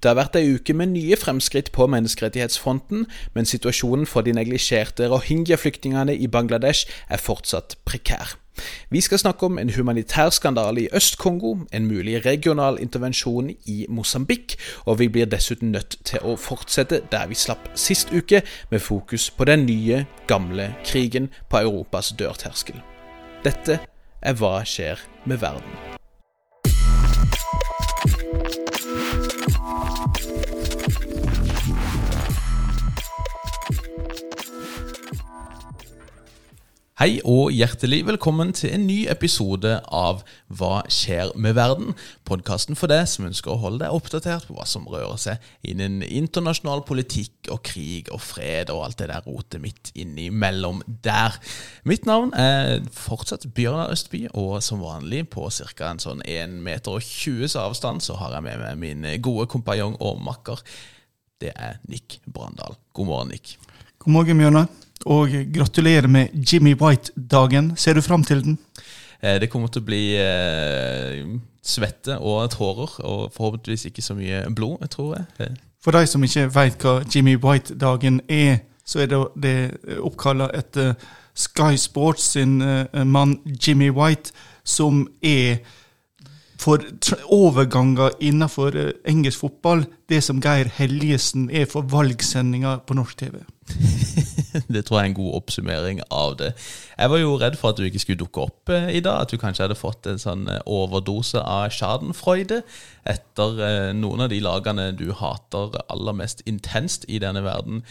Det har vært ei uke med nye fremskritt på menneskerettighetsfronten, men situasjonen for de neglisjerte rohingya-flyktningene i Bangladesh er fortsatt prekær. Vi skal snakke om en humanitær skandale i Øst-Kongo, en mulig regional intervensjon i Mosambik, og vi blir dessuten nødt til å fortsette der vi slapp sist uke, med fokus på den nye, gamle krigen på Europas dørterskel. Dette er Hva skjer med verden? Hei og hjertelig velkommen til en ny episode av Hva skjer med verden? Podkasten for deg som ønsker å holde deg oppdatert på hva som rører seg innen internasjonal politikk og krig og fred og alt det der rotet midt innimellom der. Mitt navn er fortsatt Bjørnar Østby, og som vanlig på ca. en sånn 1 meter og 20 avstand så har jeg med meg min gode kompanjong og makker. Det er Nick Brandal. God morgen, Nick. God morgen, Bjørnar. Og gratulerer med Jimmy White-dagen. Ser du fram til den? Eh, det kommer til å bli eh, svette og tårer, og forhåpentligvis ikke så mye blod, tror jeg. Eh. For de som ikke veit hva Jimmy White-dagen er, så er det, det oppkalla etter Sky Sports sin mann Jimmy White, som er for overganger innenfor engelsk fotball det som Geir Helgesen er for valgsendinga på norsk TV. det tror jeg er en god oppsummering av det. Jeg var jo redd for at du ikke skulle dukke opp eh, i dag. At du kanskje hadde fått en sånn eh, overdose av schadenfreude etter eh, noen av de lagene du hater aller mest intenst i denne verden.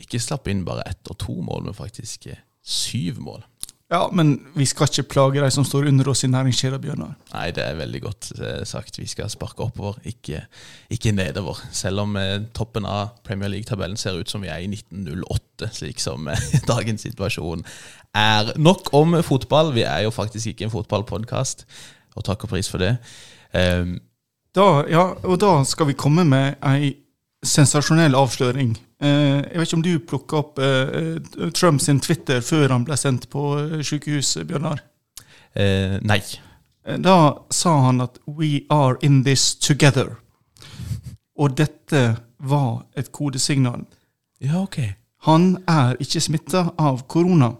Ikke slapp inn bare ett og to mål, men faktisk syv mål. Ja, men vi skal ikke plage de som står under oss i næringskjeda, Bjørnar. Nei, det er veldig godt eh, sagt. Vi skal sparke oppover, ikke, ikke nedover. Selv om eh, toppen av Premier League-tabellen ser ut som vi er i 1908, slik som eh, dagens situasjon er. Nok om fotball. Vi er jo faktisk ikke en fotballpodkast, og takk og pris for det. Um, da, ja, og da skal vi komme med ei sensasjonell avsløring. Eh, jeg vet ikke om du plukka opp Trumps Trump sin Twitter før han ble sendt på eh, sykehus, Bjørnar? Eh, nei. Da sa han at 'we are in this together'. Og dette var et kodesignal. Ja, ok. Han er ikke smitta av korona.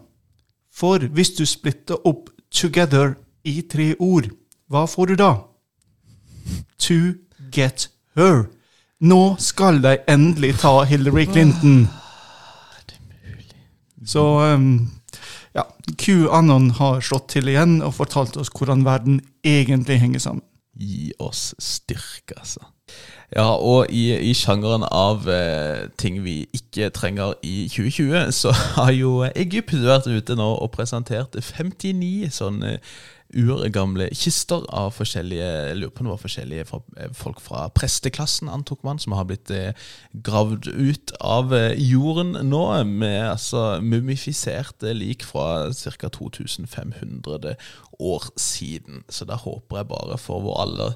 For hvis du splitter opp 'together' i tre ord, hva får du da? To get her. Nå skal de endelig ta Hillary Clinton. Så um, ja, QAnon har slått til igjen og fortalt oss hvordan verden egentlig henger sammen. Gi oss styrke, altså. Ja, og i, i sjangeren av eh, ting vi ikke trenger i 2020, så har jo Egypt vært ute nå og presentert 59 sånne urgamle kister av forskjellige jeg lurer på om var forskjellige eh, folk fra presteklassen, antok man, som har blitt eh, gravd ut av eh, jorden nå, med altså mumifiserte lik fra ca. 2500 år siden. Så da håper jeg bare for vår alle,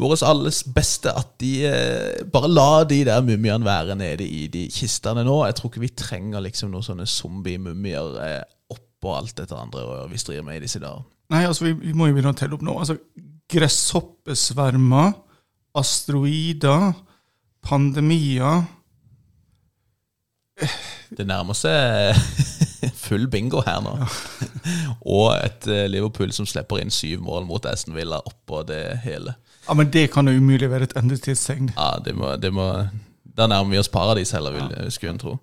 våres alles beste at de bare la de der mumiene være nede i de kistene nå. Jeg tror ikke vi trenger liksom noen sånne zombie-mumier oppå alt dette andre vi strir med i disse dager. Nei, altså, vi, vi må jo begynne å telle opp nå. Altså, Gresshoppesvermer, asteroider, pandemier Det nærmer seg full bingo her nå. og et eh, Liverpool som slipper inn syv mål mot Aston Villa oppå det hele. Ja, Men det kan jo umulig være et endetidstegn. Ja, det må, det må da nærmer vi oss paradis heller, vil jeg skulle en tro.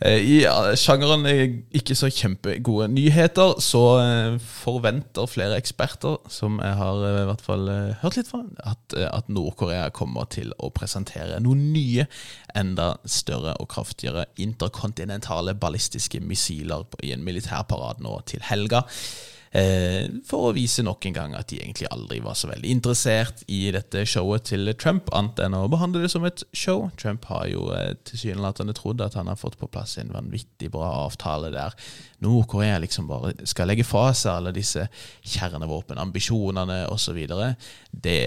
Eh, I sjangeren ikke så kjempegode nyheter, så eh, forventer flere eksperter, som jeg har eh, i hvert fall hørt litt fra, at, at Nord-Korea kommer til å presentere noen nye, enda større og kraftigere interkontinentale ballistiske missiler i en militærparade nå til helga. Eh, for å vise nok en gang at de egentlig aldri var så veldig interessert i dette showet til Trump, annet enn å behandle det som et show. Trump har jo eh, tilsynelatende trodd at han har fått på plass en vanvittig bra avtale der Nord-Korea liksom bare skal legge fra seg alle disse kjernevåpenambisjonene osv. Det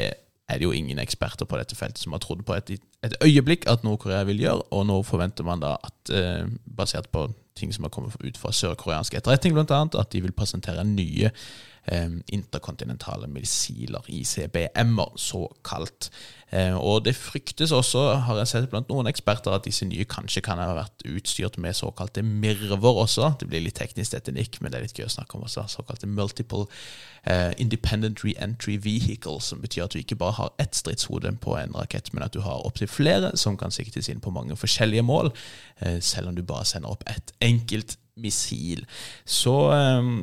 er det jo ingen eksperter på dette feltet som har trodd på et, et øyeblikk at Nord-Korea vil gjøre, og nå forventer man da at, eh, basert på ting som har kommet ut fra sørkoreansk etterretning, bl.a., at de vil presentere nye interkontinentale missiler, ICBM-er, såkalt. Eh, og det fryktes også, har jeg sett blant noen eksperter, at disse nye kanskje kan ha vært utstyrt med såkalte mirver også. Det blir litt teknisk teknikk, men det er litt gøy å snakke om også. Såkalte multiple eh, independent re-entry vehicle, som betyr at du ikke bare har ett stridshode på en rakett, men at du har opptil flere som kan siktes inn på mange forskjellige mål, eh, selv om du bare sender opp ett enkelt missil. Så eh,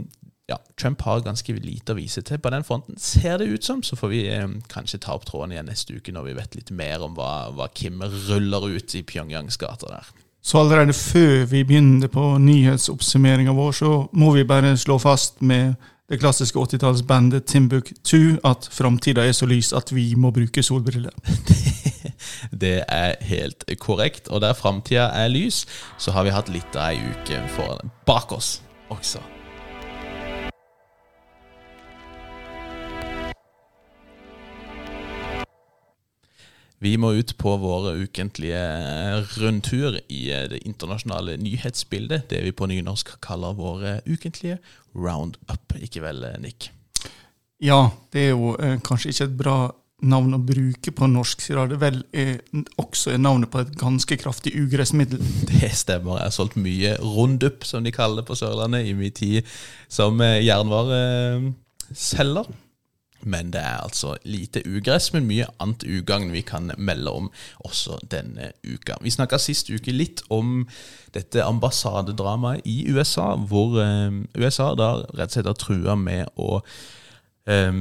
ja, Trump har ganske lite å vise til på den fronten, ser det ut som. Så får vi eh, kanskje ta opp tråden igjen neste uke når vi vet litt mer om hva, hva Kim ruller ut i Pyongyangs gater der. Så allerede før vi begynner på nyhetsoppsummeringa vår, så må vi bare slå fast med det klassiske 80-tallsbandet Timbuk2 at framtida er så lys at vi må bruke solbriller. det er helt korrekt. Og der framtida er lys, så har vi hatt litt av ei uke bak oss også. Vi må ut på våre ukentlige rundtur i det internasjonale nyhetsbildet. Det vi på nynorsk kaller våre ukentlige roundup. Ikke vel, Nick? Ja, det er jo eh, kanskje ikke et bra navn å bruke på norsk, siden det vel er også er navnet på et ganske kraftig ugressmiddel. Det stemmer. Jeg har solgt mye Rundup, som de kaller det på Sørlandet, i min tid som jernvareselger. Men det er altså lite ugress, men mye annet ugagn vi kan melde om også denne uka. Vi snakka sist uke litt om dette ambassadedramaet i USA, hvor eh, USA da rett og slett har trua med å eh,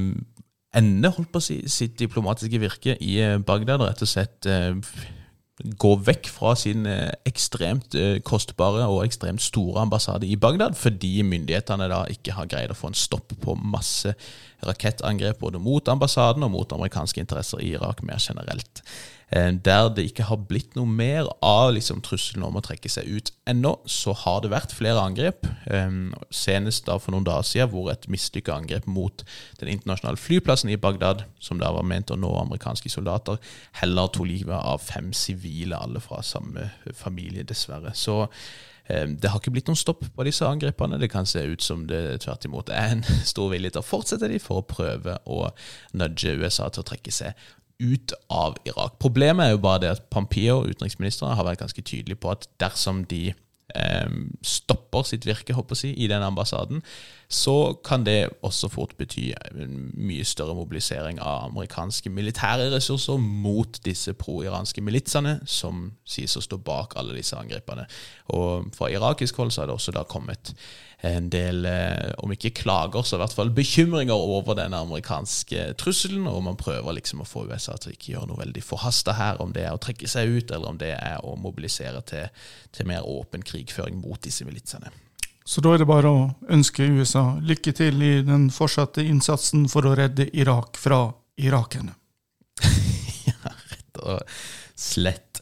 ende holdt på å si, sitt diplomatiske virke i eh, Bagdad. Rett og slett eh, gå vekk fra sin ekstremt kostbare og ekstremt store ambassade i Bagdad, fordi myndighetene da ikke har greid å få en stopp på masse rakettangrep både mot ambassaden og mot amerikanske interesser i Irak mer generelt. Eh, der det ikke har blitt noe mer av liksom, trusselen om å trekke seg ut ennå, så har det vært flere angrep. Senest da for noen dager siden, hvor et mislykka angrep mot den internasjonale flyplassen i Bagdad, som da var ment å nå amerikanske soldater, heller tok livet av fem sivile, alle fra samme familie, dessverre. Så det har ikke blitt noen stopp på disse angrepene. Det kan se ut som det tvert imot er en stor vilje til å fortsette de for å prøve å nudge USA til å trekke seg ut av Irak. Problemet er jo bare det at Pampio, utenriksministeren, har vært ganske tydelig på at dersom de stopper sitt virke håper jeg, i den ambassaden, så kan det også fort bety en mye større mobilisering av amerikanske militære ressurser mot disse pro-iranske militsene, som sies å stå bak alle disse angrepene. Og fra irakisk hold så har det også da kommet en del, eh, om ikke klager, så i hvert fall bekymringer over den amerikanske trusselen, og man prøver liksom å få USA til å ikke gjøre noe veldig forhasta her, om det er å trekke seg ut, eller om det er å mobilisere til, til mer åpen krigføring mot disse militsene. Så da er det bare å ønske USA lykke til i den fortsatte innsatsen for å redde Irak fra irakerne. ja, rett og slett.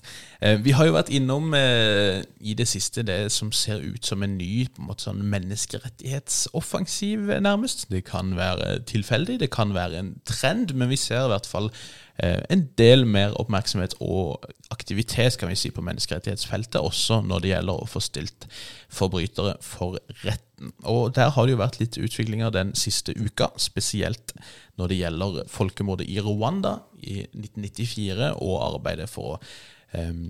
Eh, vi har jo vært innom eh, i det siste det som ser ut som en ny på en måte sånn menneskerettighetsoffensiv, nærmest. Det kan være tilfeldig, det kan være en trend, men vi ser i hvert fall eh, en del mer oppmerksomhet og aktivitet kan vi si, på menneskerettighetsfeltet, også når det gjelder å få stilt forbrytere for retten. Og Der har det jo vært litt utviklinger den siste uka, spesielt når det gjelder folkemordet i Rwanda i 1994 og arbeidet for å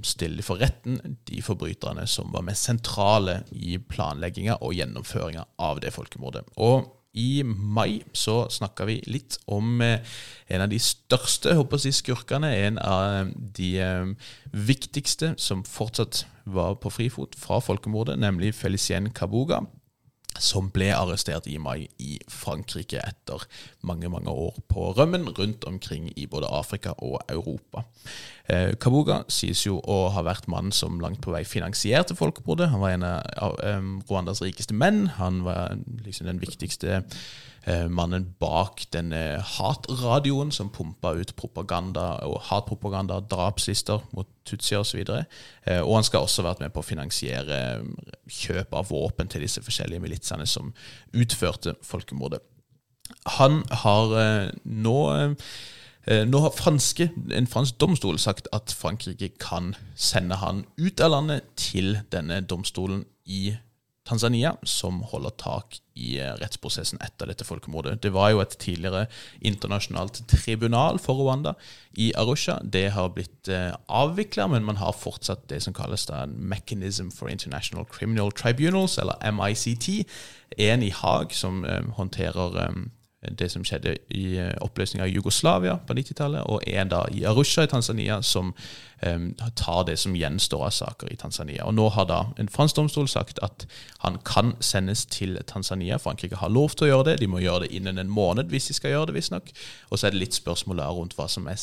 stille for retten de forbryterne som var mest sentrale i planlegginga og gjennomføringa av det folkemordet. Og i mai så snakka vi litt om eh, en av de største håper jeg, skurkene. En av de eh, viktigste som fortsatt var på frifot fra folkemordet, nemlig Felicien Kabuga som ble arrestert i mai i Frankrike etter mange mange år på rømmen rundt omkring i både Afrika og Europa. Eh, Kabuga sies jo å ha vært mannen som langt på vei finansierte folkemordet. Han var en av eh, Rwandas rikeste menn. Han var liksom den viktigste mannen bak denne hatradioen som pumpa ut propaganda og hatpropaganda, drapslister mot Tutsi osv. Og, så eh, og han skal også ha vært med på å finansiere eh, kjøp av våpen til disse forskjellige militsene som utførte folkemordet. Han har nå nå har franske, en fransk domstol sagt at Frankrike kan sende han ut av landet til denne domstolen i Tanzania, som holder tak i eh, rettsprosessen etter dette folkemordet. Det var jo et tidligere internasjonalt tribunal for Rwanda i Arusha. Det har blitt eh, avvikla, men man har fortsatt det som kalles da Mechanism for International Criminal Tribunals, eller MICT. En i Haag som eh, håndterer det som skjedde i eh, oppløsninga av Jugoslavia på 90-tallet, og en da i Arusha i Tanzania som um, tar det som gjenstår av saker i Tanzania. Og Nå har da en fransk domstol sagt at han kan sendes til Tanzania. Frankrike har lov til å gjøre det, de må gjøre det innen en måned hvis de skal gjøre det, visstnok. Og så er det litt spørsmål rundt hva som er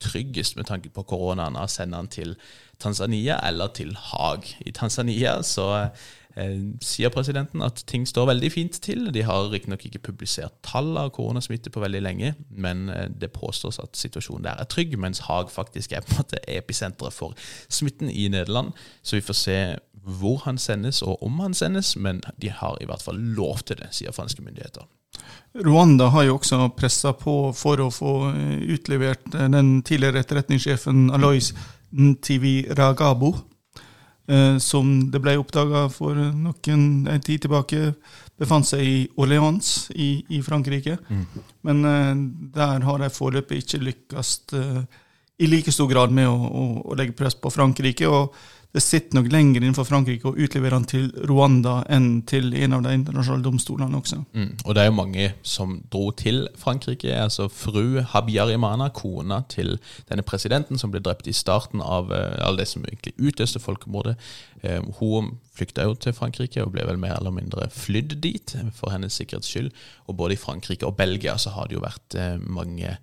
tryggest med tanke på koronaen, å sende han til Tanzania eller til Haag. I Tanzania så Eh, sier presidenten at ting står veldig fint til. De har riktignok ikke publisert tall av koronasmitte på veldig lenge, men eh, det påstås at situasjonen der er trygg, mens Haag faktisk er på en måte episenteret for smitten i Nederland. Så vi får se hvor han sendes og om han sendes, men de har i hvert fall lov til det, sier franske myndigheter. Rwanda har jo også pressa på for å få eh, utlevert den tidligere etterretningssjefen Alois Ntivi Ragabo Eh, som det ble oppdaga for noen en tid tilbake, befant seg i Orléans i, i Frankrike. Mm. Men uh, der har de foreløpig ikke lykkes uh, i like stor grad med å, å, å legge press på Frankrike. og det sitter nok lenger innenfor Frankrike å utlevere han til Rwanda enn til en av de internasjonale domstolene også. Mm, og det er jo mange som dro til Frankrike. altså Fru Habyarimana, kona til denne presidenten som ble drept i starten av uh, det som egentlig utløste folkemordet. Uh, hun flykta jo til Frankrike og ble vel mer eller mindre flydd dit for hennes sikkerhets skyld. Og både i Frankrike og Belgia så har det jo vært uh, mange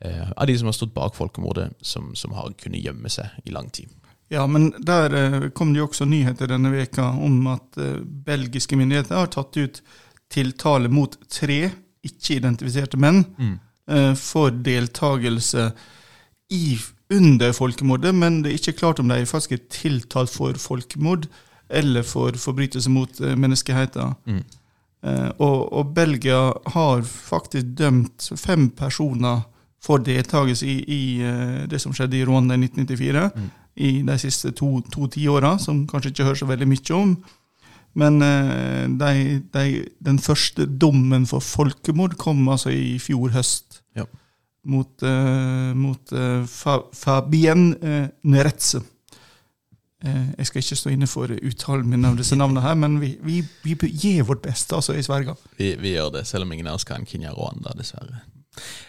av de som har stått bak folkemordet, som, som har kunnet gjemme seg i lang tid. Ja, men der eh, kom det jo også nyheter denne veka om at eh, belgiske myndigheter har tatt ut tiltale mot tre ikke-identifiserte menn mm. eh, for deltakelse i, under folkemordet, men det er ikke klart om de faktisk er tiltalt for folkemord eller for forbrytelse mot eh, menneskeheten. Mm. Og, og, Belgia har faktisk dømt fem personer for deltakelse i, i det som skjedde i Rwanda i 1994. Mm i de siste to, to tiåra, som kanskje ikke hører så veldig mye om. Men eh, de, de, den første dommen for folkemord kom altså i fjor høst. Ja. Mot, uh, mot uh, Fa Fabien uh, Neretse. jeg skal ikke stå inne for uttalen min av disse navnene, her, men vi, vi, vi gir vårt beste altså, i Sverige. Vi, vi, gjør det, selv om ingen av oss kan Kinyarwanda, dessverre.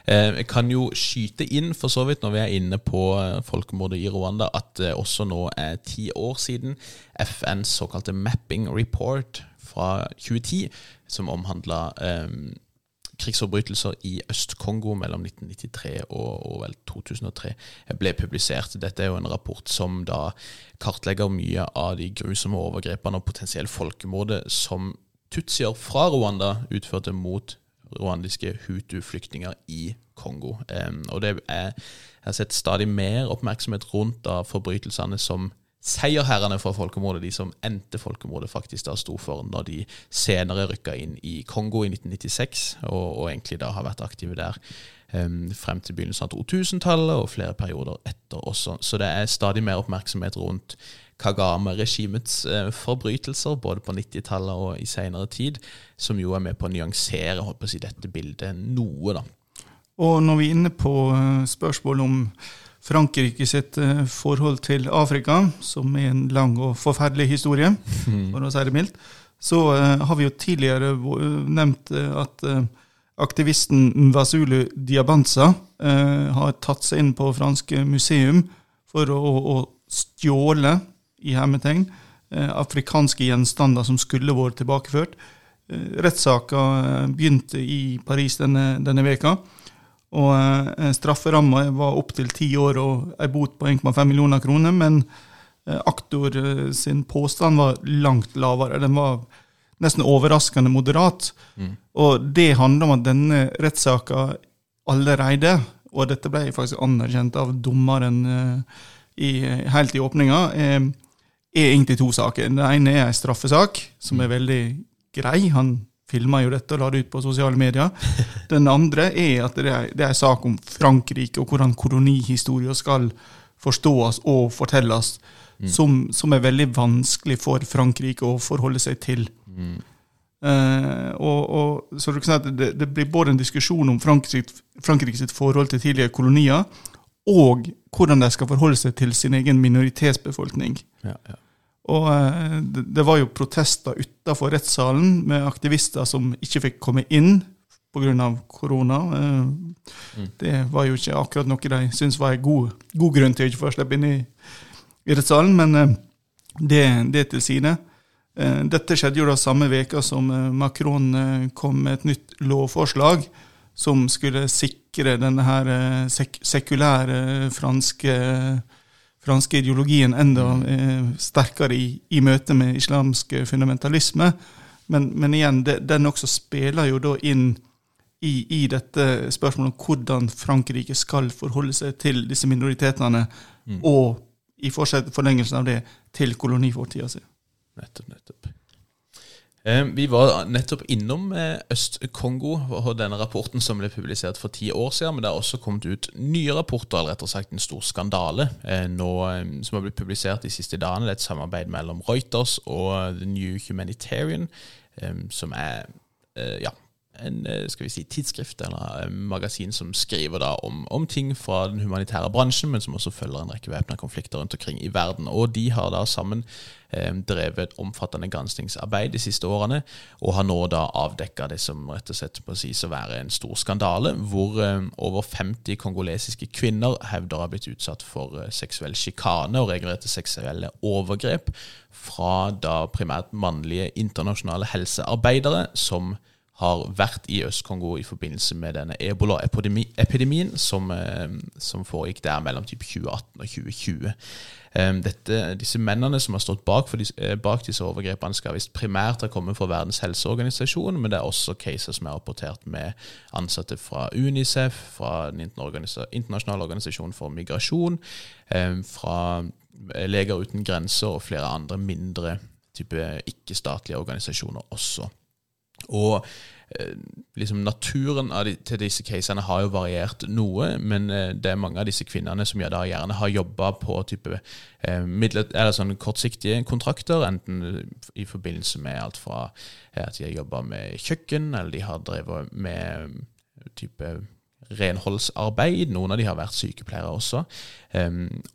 Eh, jeg kan jo skyte inn, for så vidt, når vi er inne på eh, folkemordet i Rwanda, at det også nå er ti år siden FNs såkalte mapping report fra 2010, som omhandla eh, krigsforbrytelser i Øst-Kongo mellom 1993 og, og, vel 2003 ble publisert. Dette er jo en rapport som da kartlegger mye av de grusomme overgrepene og potensielt folkemordet som tutsier fra Rwanda utførte mot rwandiske hutu-flyktninger i Kongo. Og det er, jeg har sett stadig mer oppmerksomhet rundt da forbrytelsene som seierherrene for folkemordet, de som endte folkemordet, faktisk da sto for når de senere rykka inn i Kongo i 1996, og, og egentlig da har vært aktive der frem til begynnelsen av 2000-tallet og flere perioder etter også. Så det er stadig mer oppmerksomhet rundt Kagame-regimets eh, forbrytelser, både på 90-tallet og i senere tid, som jo er med på å nyansere på å si, dette bildet noe. da. Og når vi er inne på spørsmålet spørsmål om Frankrike sitt eh, forhold til Afrika, som er en lang og forferdelig historie, for å si det mildt, så har vi jo tidligere nevnt at aktivisten Mvazulu Diabanza har tatt seg inn på franske museum for å, å stjåle i hermetegn, eh, afrikanske gjenstander som skulle vært tilbakeført. Eh, Rettssaka eh, begynte i Paris denne, denne veka. Og Strafferamma var opptil ti år og ei bot på 1,5 millioner kroner. Men aktor sin påstand var langt lavere. Den var nesten overraskende moderat. Mm. Og det handler om at denne rettssaka allerede, og dette ble faktisk anerkjent av dommeren i, helt i åpninga, er egentlig to saker. Den ene er en straffesak, som er veldig grei. Han filma jo dette og la det ut på sosiale medier. Den andre er at det er, det er en sak om Frankrike, og hvordan kolonihistorien skal forstås og fortelles, som, som er veldig vanskelig for Frankrike å forholde seg til. Eh, og, og, så det, det blir både en diskusjon om Frankrike, Frankrike sitt forhold til tidligere kolonier, og hvordan de skal forholde seg til sin egen minoritetsbefolkning. Ja, ja. Og eh, det, var jo protester utafor rettssalen med aktivister som ikke fikk komme inn pga. korona. Eh, Det var jo ikke akkurat noe de syntes var en god, god grunn til å ikke få slippe inn i, i rettssalen, men eh, det, det til side. Dette skjedde jo da samme veka som Macron kom med et nytt lovforslag som skulle sikre denne her eh, sek sekulære franske, franske ideologien enda eh, sterkere i, i møte med islamsk fundamentalisme. Men, men igjen, det, den også spiller jo da inn i, i dette spørsmålet om hvordan Frankrike skal forholde seg til disse minoritetene, og i forlengelsen av det til kolonifortida si. Nettopp, nettopp. Eh, Vi var nettopp innom eh, Øst-Kongo og denne rapporten som ble publisert for ti år siden. Men det har også kommet ut nye rapporter, eller rettere sagt en stor skandale, eh, nå, eh, som har blitt publisert de siste dagene. Det er et samarbeid mellom Reuters og The New Humanitarian, eh, som er eh, ja, en eh, skal vi si, tidsskrift eller en magasin som skriver da om, om ting fra den humanitære bransjen, men som også følger en rekke væpna konflikter rundt omkring i verden. Og de har da sammen eh, drevet et omfattende granskingsarbeid de siste årene, og har nå da avdekka det som rett og slett må sies å være en stor skandale, hvor eh, over 50 kongolesiske kvinner hevder å ha blitt utsatt for eh, seksuell sjikane og regelrette seksuelle overgrep fra da primært mannlige internasjonale helsearbeidere som har vært i Øst-Kongo i forbindelse med denne ebola-epidemien som, eh, som foregikk der mellom type 2018 og 2020. Eh, Dette, disse mennene som har stått bak, disse, eh, bak disse overgrepene, skal visst primært ha kommet fra Verdens helseorganisasjon, men det er også caser som er rapportert med ansatte fra UNICEF, fra Den internasjonale organisasjonen for migrasjon, fra Leger uten grenser og flere andre mindre type ikke-statlige organisasjoner også. Og liksom naturen de, til disse casene har jo variert noe, men eh, det er mange av disse kvinnene som da gjerne har jobba på type eh, midler, eller sånne kortsiktige kontrakter, enten i forbindelse med alt fra eh, at de har jobba med kjøkken, eller de har drevet med eh, type renholdsarbeid. Noen av de har vært sykepleiere også,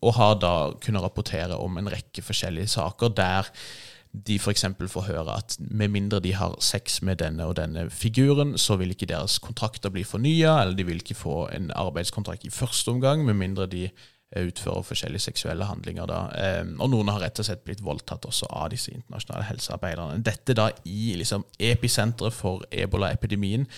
og har da kunnet rapportere om en rekke forskjellige saker der de f.eks. får høre at med mindre de har sex med denne og denne figuren, så vil ikke deres kontrakter bli fornya, eller de vil ikke få en arbeidskontrakt i første omgang, med mindre de eh, utfører forskjellige seksuelle handlinger. da. Eh, og noen har rett og slett blitt voldtatt også av disse internasjonale helsearbeiderne. Dette da i liksom episenteret for ebola-epidemien,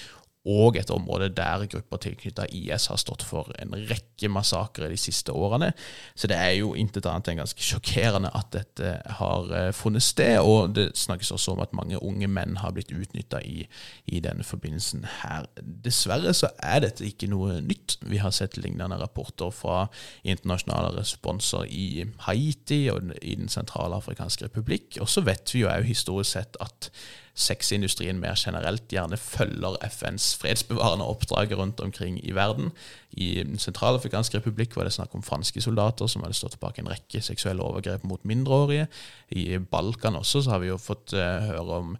og et område der grupper tilknyttet IS har stått for en rekke massakrer de siste årene. Så det er jo intet annet enn ganske sjokkerende at dette har eh, funnet sted, og det snakkes også om at mange unge menn har blitt utnytta i, i denne forbindelsen her. Dessverre så er dette ikke noe nytt. Vi har sett lignende rapporter fra internasjonale responser i Haiti og i Den sentralafrikanske republikk, og så vet vi jo òg historisk sett at sexindustrien mer generelt gjerne følger FNs fredsbevarende oppdrag rundt omkring i verden. I Den sentralafrikanske republikk var det snakk om franske soldater som hadde stått bak en rekke seksuelle overgrep mot mindreårige. I Balkan også så har vi jo fått uh, høre om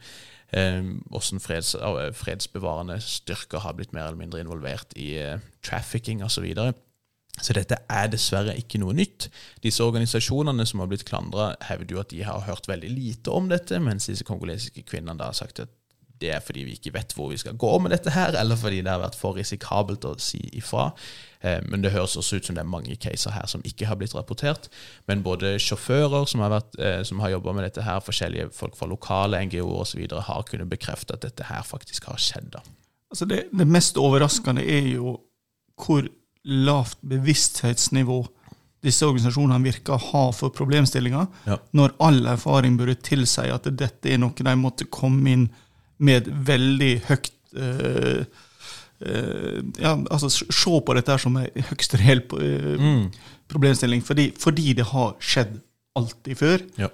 eh, hvordan freds, eh, fredsbevarende styrker har blitt mer eller mindre involvert i trafficking osv. Så, videre. Så dette er dessverre ikke noe nytt. Disse organisasjonene som har blitt klandra, hevder jo at de har hørt veldig lite om dette, mens disse kongolesiske kvinnene da har sagt at det er fordi vi ikke vet hvor vi skal gå med dette her, eller fordi det har vært for risikabelt å si ifra. Eh, Men det høres også ut som det er mange caser her som ikke har blitt rapportert. Men både sjåfører som har, vært, eh, har jobba med dette her, forskjellige folk fra lokale NGO-er osv. har kunnet bekrefte at dette her faktisk har skjedd. Altså det, det mest overraskende er jo hvor lavt bevissthetsnivå disse organisasjonene virker å ha for problemstillinga, Ja. når all erfaring burde tilsi at dette er noe de måtte komme inn med veldig høyt øh, øh, ja, altså Se på dette som en høyst reell eh, problemstilling, fordi, fordi det har skjedd alltid før. Ja.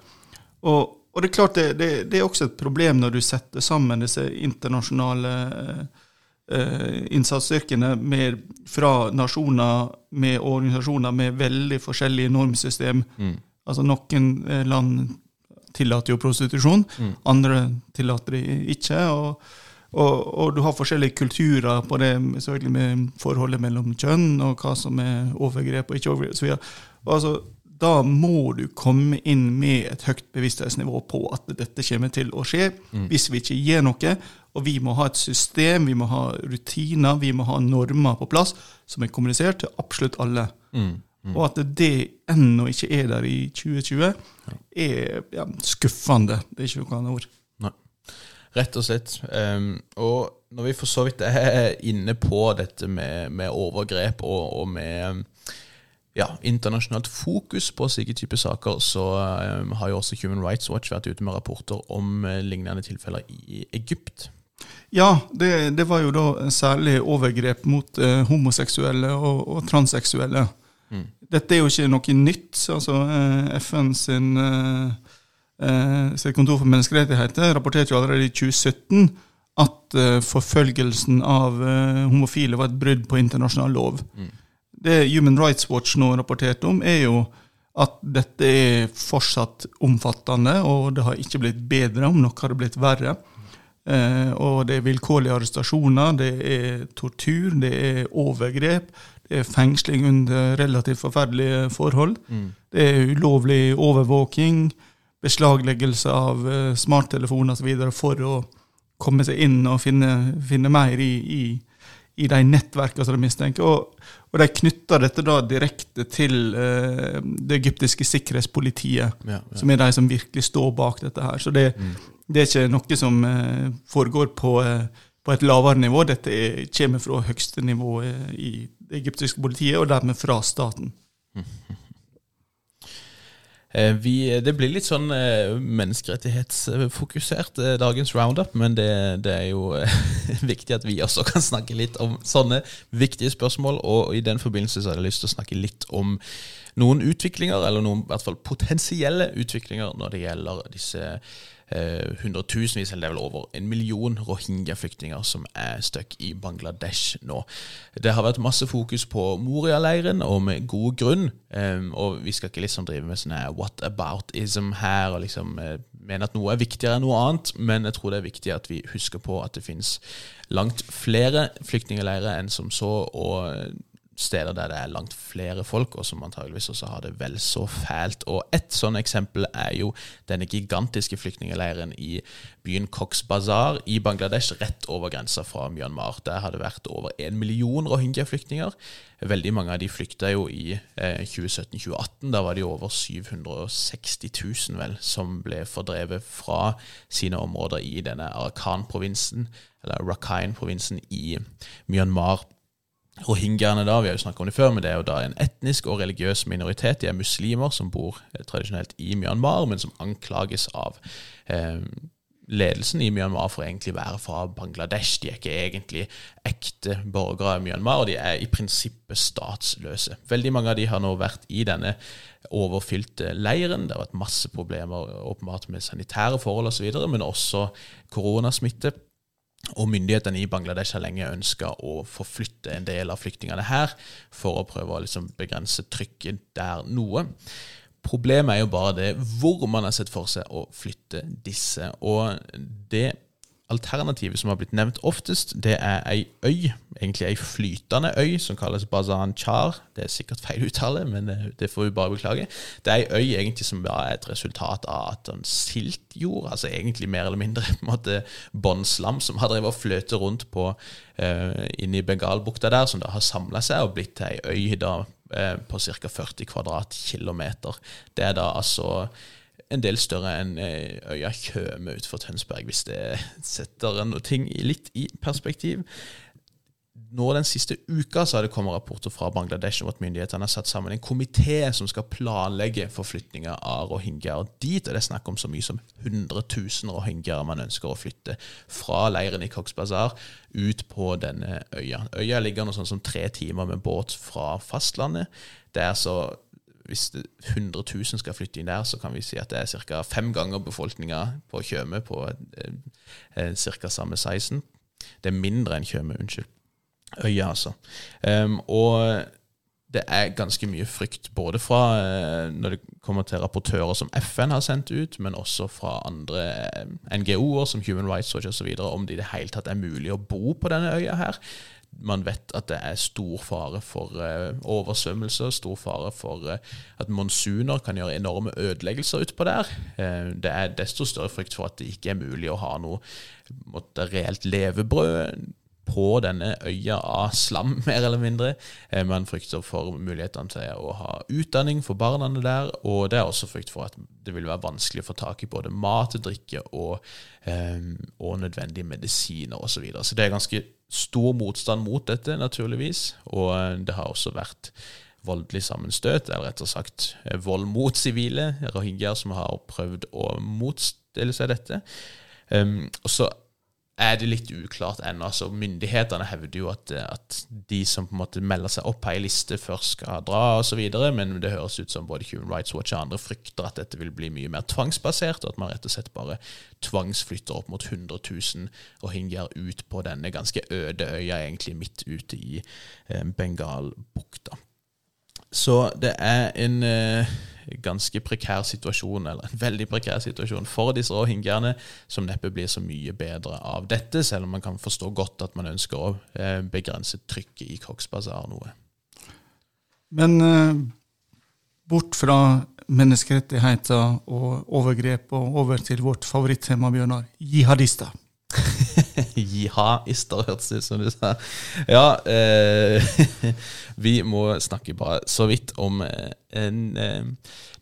Og, og det er klart det, det, det er også et problem når du setter sammen disse internasjonale eh, innsatsstyrkene med, fra nasjoner med organisasjoner med veldig forskjellige normsystem. Mm. Altså Noen eh, land tillater jo prostitusjon, Mm. andre tillater det ikke. Og, og, og du har forskjellige kulturer på det, med forholdet mellom kjønn, og hva som er overgrep og ikke overgrep. Så. Og altså, da må du komme inn med et høyt bevissthetsnivå på at dette kommer til å skje, hvis vi ikke gjør noe. Og vi må ha et system, vi må ha rutiner, vi må ha normer på plass som er kommunisert til absolutt alle. Mm. Og at det ennå ikke er der i 2020, er ja, skuffende. Det er ikke noe annet ord. Nei. Rett og slett. Um, og når vi for så vidt er inne på dette med, med overgrep og, og med ja, internasjonalt fokus på slike typer saker, så ehm, har jo også Human Rights Watch vært ute med rapporter om eh, lignende tilfeller i Egypt. Ja, det, det var jo da særlig overgrep mot eh, homoseksuelle og, og transseksuelle. Mm. Dette er jo ikke noe nytt. altså eh, FN sin, sitt kontor for menneskerettigheter rapporterte jo allerede i 2017 at forfølgelsen av homofile var et brudd på internasjonal lov. Mm. Det Human Rights Watch nå rapporterte om, er jo at dette er fortsatt omfattende, og det har ikke blitt bedre, om noe har det blitt verre. Eh, og det er vilkårlige arrestasjoner, det er tortur, det er overgrep, det er fengsling under relativt forferdelige forhold. Mm. Det er ulovlig overvåking, beslagleggelse av eh, smarttelefoner osv. for å komme seg inn og finne, finne mer i, i, i de nettverkene som de mistenker. Og, og de knytter dette da direkte til eh, det egyptiske sikkerhetspolitiet, Ja, ja. som er de som virkelig står bak dette her. Så det, Mm. det er ikke noe som eh, foregår på, eh, på et lavere nivå. Dette er, kommer fra høyeste nivå eh, i det egyptiske politiet, og dermed fra staten. Eh, Vi, det blir litt sånn eh, menneskerettighetsfokusert, eh, dagens roundup, men det, det er jo eh, viktig at vi også kan snakke litt om sånne viktige spørsmål. Og i den forbindelse så har jeg lyst til å snakke litt om noen utviklinger, eller noen i hvert fall potensielle utviklinger når det gjelder disse eh, hundretusenvis, eller det er vel over en million rohingya-flyktninger som er stuck i Bangladesh nå. Det har vært masse fokus på Moria-leiren, og med god grunn. Eh, og vi skal ikke liksom drive med sånn her what about-ism her, og liksom eh, mene at noe er viktigere enn noe annet, men jeg tror det er viktig at vi husker på at det finnes langt flere flyktningleirer enn som så, og eh, steder der det er langt flere folk, og som antageligvis også har det vel så fælt. Og et sånn eksempel er jo denne gigantiske flyktningleiren i byen Cox Bazar i Bangladesh, rett over grensa fra Myanmar. Der har det vært over en million rohingya-flyktninger. Veldig mange av de flykta jo i eh, 2017-2018. Da var jo over 760 000 vel, som ble fordrevet fra sine områder i denne Arakan-provinsen, eller Rakhine-provinsen i Myanmar. Rohingyaene da, vi har jo snakket om det før, men det er jo da en etnisk og religiøs minoritet. De er muslimer som bor eh, tradisjonelt i Myanmar, men som anklages av eh, ledelsen i Myanmar for egentlig å være fra Bangladesh. De er ikke egentlig ekte borgere av Myanmar, og de er i prinsippet statsløse. Veldig mange av de har nå vært i denne overfylte leiren. Det har vært masse problemer åpenbart med sanitære forhold osv., men også koronasmitte. Og myndighetene i Bangladesh har lenge ønska å forflytte en del av flyktningene her, for å prøve å liksom begrense trykket der noe. Problemet er jo bare det hvor man har sett for seg å flytte disse. Og det alternativet som har blitt nevnt oftest, det er ei øy, egentlig ei flytende øy, som kalles Bazan Char. Det er sikkert feil uttale, men det, det får vi bare beklage. Det er ei øy egentlig som er et resultat av at en siltjord, altså egentlig mer eller mindre på en måte båndslam, som har drevet og fløtet rundt på uh, inne i Bengalbukta der, som da har samla seg og blitt til ei øy da uh, på ca. 40 kvadratkilometer. Det er da altså en del større enn eh, øya Tjøme utenfor Tønsberg, hvis det setter noe ting litt i perspektiv. Nå Den siste uka så har det kommet rapporter fra Bangladesh om at myndighetene har satt sammen en komité som skal planlegge forflytninger av rohingyaer dit. og Det er snakk om så mye som 100 000 rohingyaer man ønsker å flytte fra leiren i Cox Bazar ut på denne øya. Øya ligger noe sånn som tre timer med båt fra fastlandet. Det er så hvis 100 000 skal flytte inn der, så kan vi si at det er ca. fem ganger befolkninga på Tjøme på eh, eh, ca. samme sizen. Det er mindre enn Tjøme, unnskyld. Øya, altså. Um, og det er ganske mye frykt, både fra eh, når det kommer til rapportører som FN har sendt ut, men også fra andre eh, NGO-er som Human Rights Watch osv., om det i det hele tatt er mulig å bo på denne øya her. Man vet at det er stor fare for uh, oversvømmelser, stor fare for uh, at monsuner kan gjøre enorme ødeleggelser utpå der. Uh, det er desto større frykt for at det ikke er mulig å ha noe måtte, reelt levebrød på denne øya av slam, mer eller mindre. Man frykter for mulighetene til å ha utdanning for barna der, og det er også frykt for at det vil være vanskelig å få tak i både mat, drikke og, og nødvendige medisiner osv. Så, videre. så det er ganske stor motstand mot dette, naturligvis, og eh, det har også vært voldelig sammenstøt, eller rett og sagt vold mot sivile rohingyaer som har prøvd å motstille seg dette. Um, og så er det litt uklart ennå. Altså, myndighetene hevder jo at, at, de som på en måte melder seg opp på ei liste, først skal dra osv., men det høres ut som både Human Rights Watch og andre frykter at dette vil bli mye mer tvangsbasert, og at man rett og slett bare tvangsflytter opp mot 100 000 rohingyaer ut på denne ganske øde øya, egentlig midt ute i eh, Bengalbukta. Så det er en eh, ganske prekær situasjon, eller en veldig prekær situasjon for disse rohingyaene, som neppe blir så mye bedre av dette, selv om man kan forstå godt at man ønsker å eh, begrense trykket i Cox Bazar noe. Men eh, bort fra menneskerettigheter og overgrep og over til vårt favorittema, Bjørnar. Jihadister. Jihadister, hørtes det ut som du sa. Ja, eh, vi må snakke bare så vidt om eh, en eh,